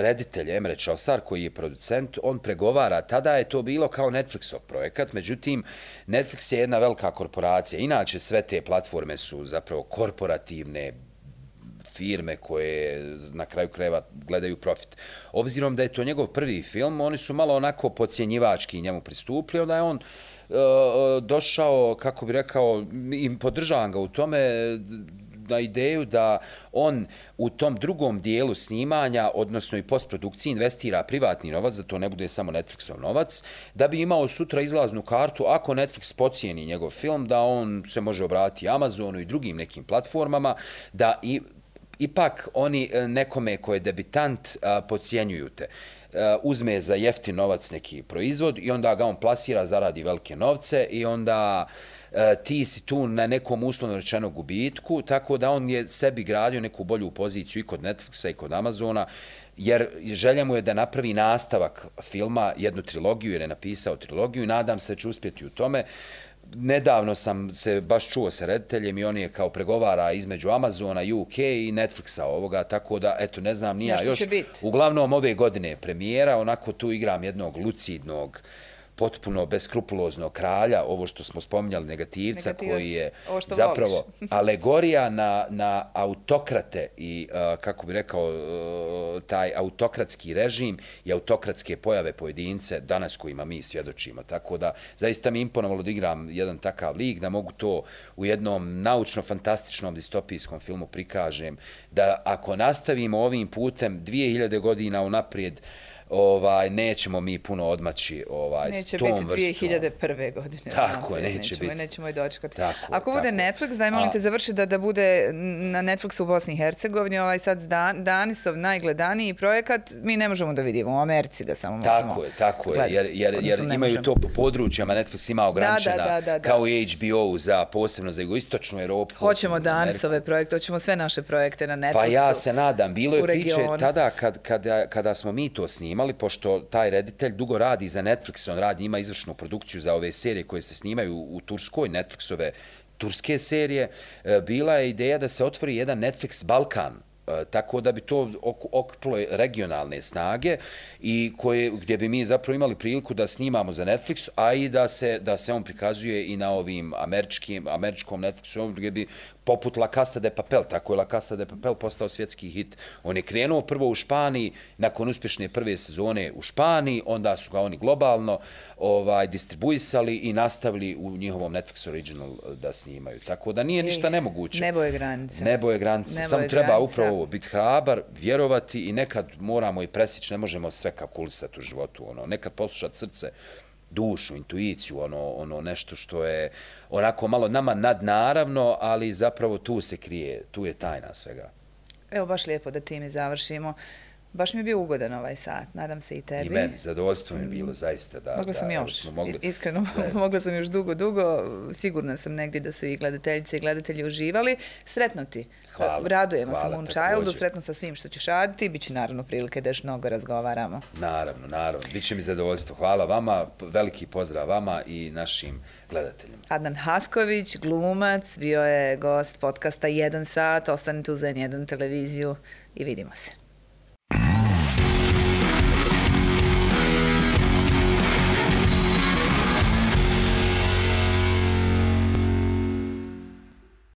reditelj Emre Čosar, koji je producent, on pregovara, tada je to bilo kao Netflixov projekat, međutim, Netflix je jedna velika korporacija. Inače, sve te platforme su zapravo korporativne, firme koje na kraju krajeva gledaju profit. Obzirom da je to njegov prvi film, oni su malo onako pocijenjivački njemu pristupili, onda je on e, došao, kako bi rekao, i podržavam ga u tome, na ideju da on u tom drugom dijelu snimanja, odnosno i postprodukciji, investira privatni novac, da to ne bude samo Netflixov novac, da bi imao sutra izlaznu kartu, ako Netflix pocijeni njegov film, da on se može obratiti Amazonu i drugim nekim platformama, da i ipak oni e, nekome ko je debitant pocijenjuju te. E, uzme za jeftin novac neki proizvod i onda ga on plasira, zaradi velike novce i onda e, ti si tu na nekom uslovno rečeno gubitku, tako da on je sebi gradio neku bolju poziciju i kod Netflixa i kod Amazona. jer želja mu je da napravi nastavak filma, jednu trilogiju, jer je napisao trilogiju i nadam se da će uspjeti u tome. Nedavno sam se baš čuo sa rediteljem i on je kao pregovara između Amazona, UK i Netflixa ovoga, tako da, eto, ne znam, nija još. Uglavnom, ove godine premijera, onako tu igram jednog lucidnog, potpuno beskrupuloznog kralja, ovo što smo spominjali, negativca, Negativac, koji je zapravo alegorija na, na autokrate i, uh, kako bi rekao, uh, taj autokratski režim i autokratske pojave pojedince danas kojima mi svjedočimo. Tako da, zaista mi imponovalo da igram jedan takav lik, da mogu to u jednom naučno-fantastičnom distopijskom filmu prikažem, da ako nastavimo ovim putem 2000 godina unaprijed, ovaj nećemo mi puno odmaći ovaj neće s tom vrstom. Neće biti 2001. godine. Tako je, neće nećemo, biti. Nećemo i dočekati. Tako, Ako tako. bude Netflix, daj molim te završi da, da bude na Netflixu u Bosni i Hercegovini, ovaj sad Dan, Danisov najgledaniji projekat, mi ne možemo da vidimo, u Americi ga samo možemo Tako je, tako je, jer, jer, jer imaju to područjama, Netflix ima ograničena, da, da, da, da, kao i HBO za posebno za jugoistočnu Europu. Hoćemo Danisove projekte, hoćemo sve naše projekte na Netflixu. Pa ja se nadam, bilo je priče tada kad, kada, kada smo mi to snimali, imali, pošto taj reditelj dugo radi za Netflix, on radi, ima izvršnu produkciju za ove serije koje se snimaju u Turskoj, Netflixove turske serije, e, bila je ideja da se otvori jedan Netflix Balkan, e, tako da bi to okupilo regionalne snage i koje, gdje bi mi zapravo imali priliku da snimamo za Netflix, a i da se, da se on prikazuje i na ovim američkim, američkom Netflixu, gdje bi poput La Casa de Papel, tako je La Casa de Papel postao svjetski hit. On je krenuo prvo u Španiji, nakon uspješne prve sezone u Španiji, onda su ga oni globalno ovaj distribuisali i nastavili u njihovom Netflix original da snimaju. Tako da nije ništa nemoguće. Nebo je granice. Nebo je granice. Samo treba upravo biti hrabar, vjerovati i nekad moramo i presići, ne možemo sve kalkulisati u životu. Ono. Nekad poslušati srce, dušu, intuiciju, ono, ono nešto što je onako malo nama nadnaravno, ali zapravo tu se krije, tu je tajna svega. Evo, baš lijepo da time završimo. Baš mi je bio ugodan ovaj sat, nadam se i tebi. I meni, zadovoljstvo mi je bilo, zaista. Da, mogla sam još, smo mogli... iskreno, mogla sam još dugo, dugo. Sigurna sam negdje da su i gledateljice i gledatelji uživali. Sretno ti. Hvala. Radujemo hvala, se Moonchildu, sretno sa svim što ćeš raditi. Biće naravno prilike da još mnogo razgovaramo. Naravno, naravno. Biće mi zadovoljstvo. Hvala vama, veliki pozdrav vama i našim gledateljima. Adnan Hasković, glumac, bio je gost podcasta 1 sat. Ostanite uz N1 televiziju i vidimo se. Mm-hmm.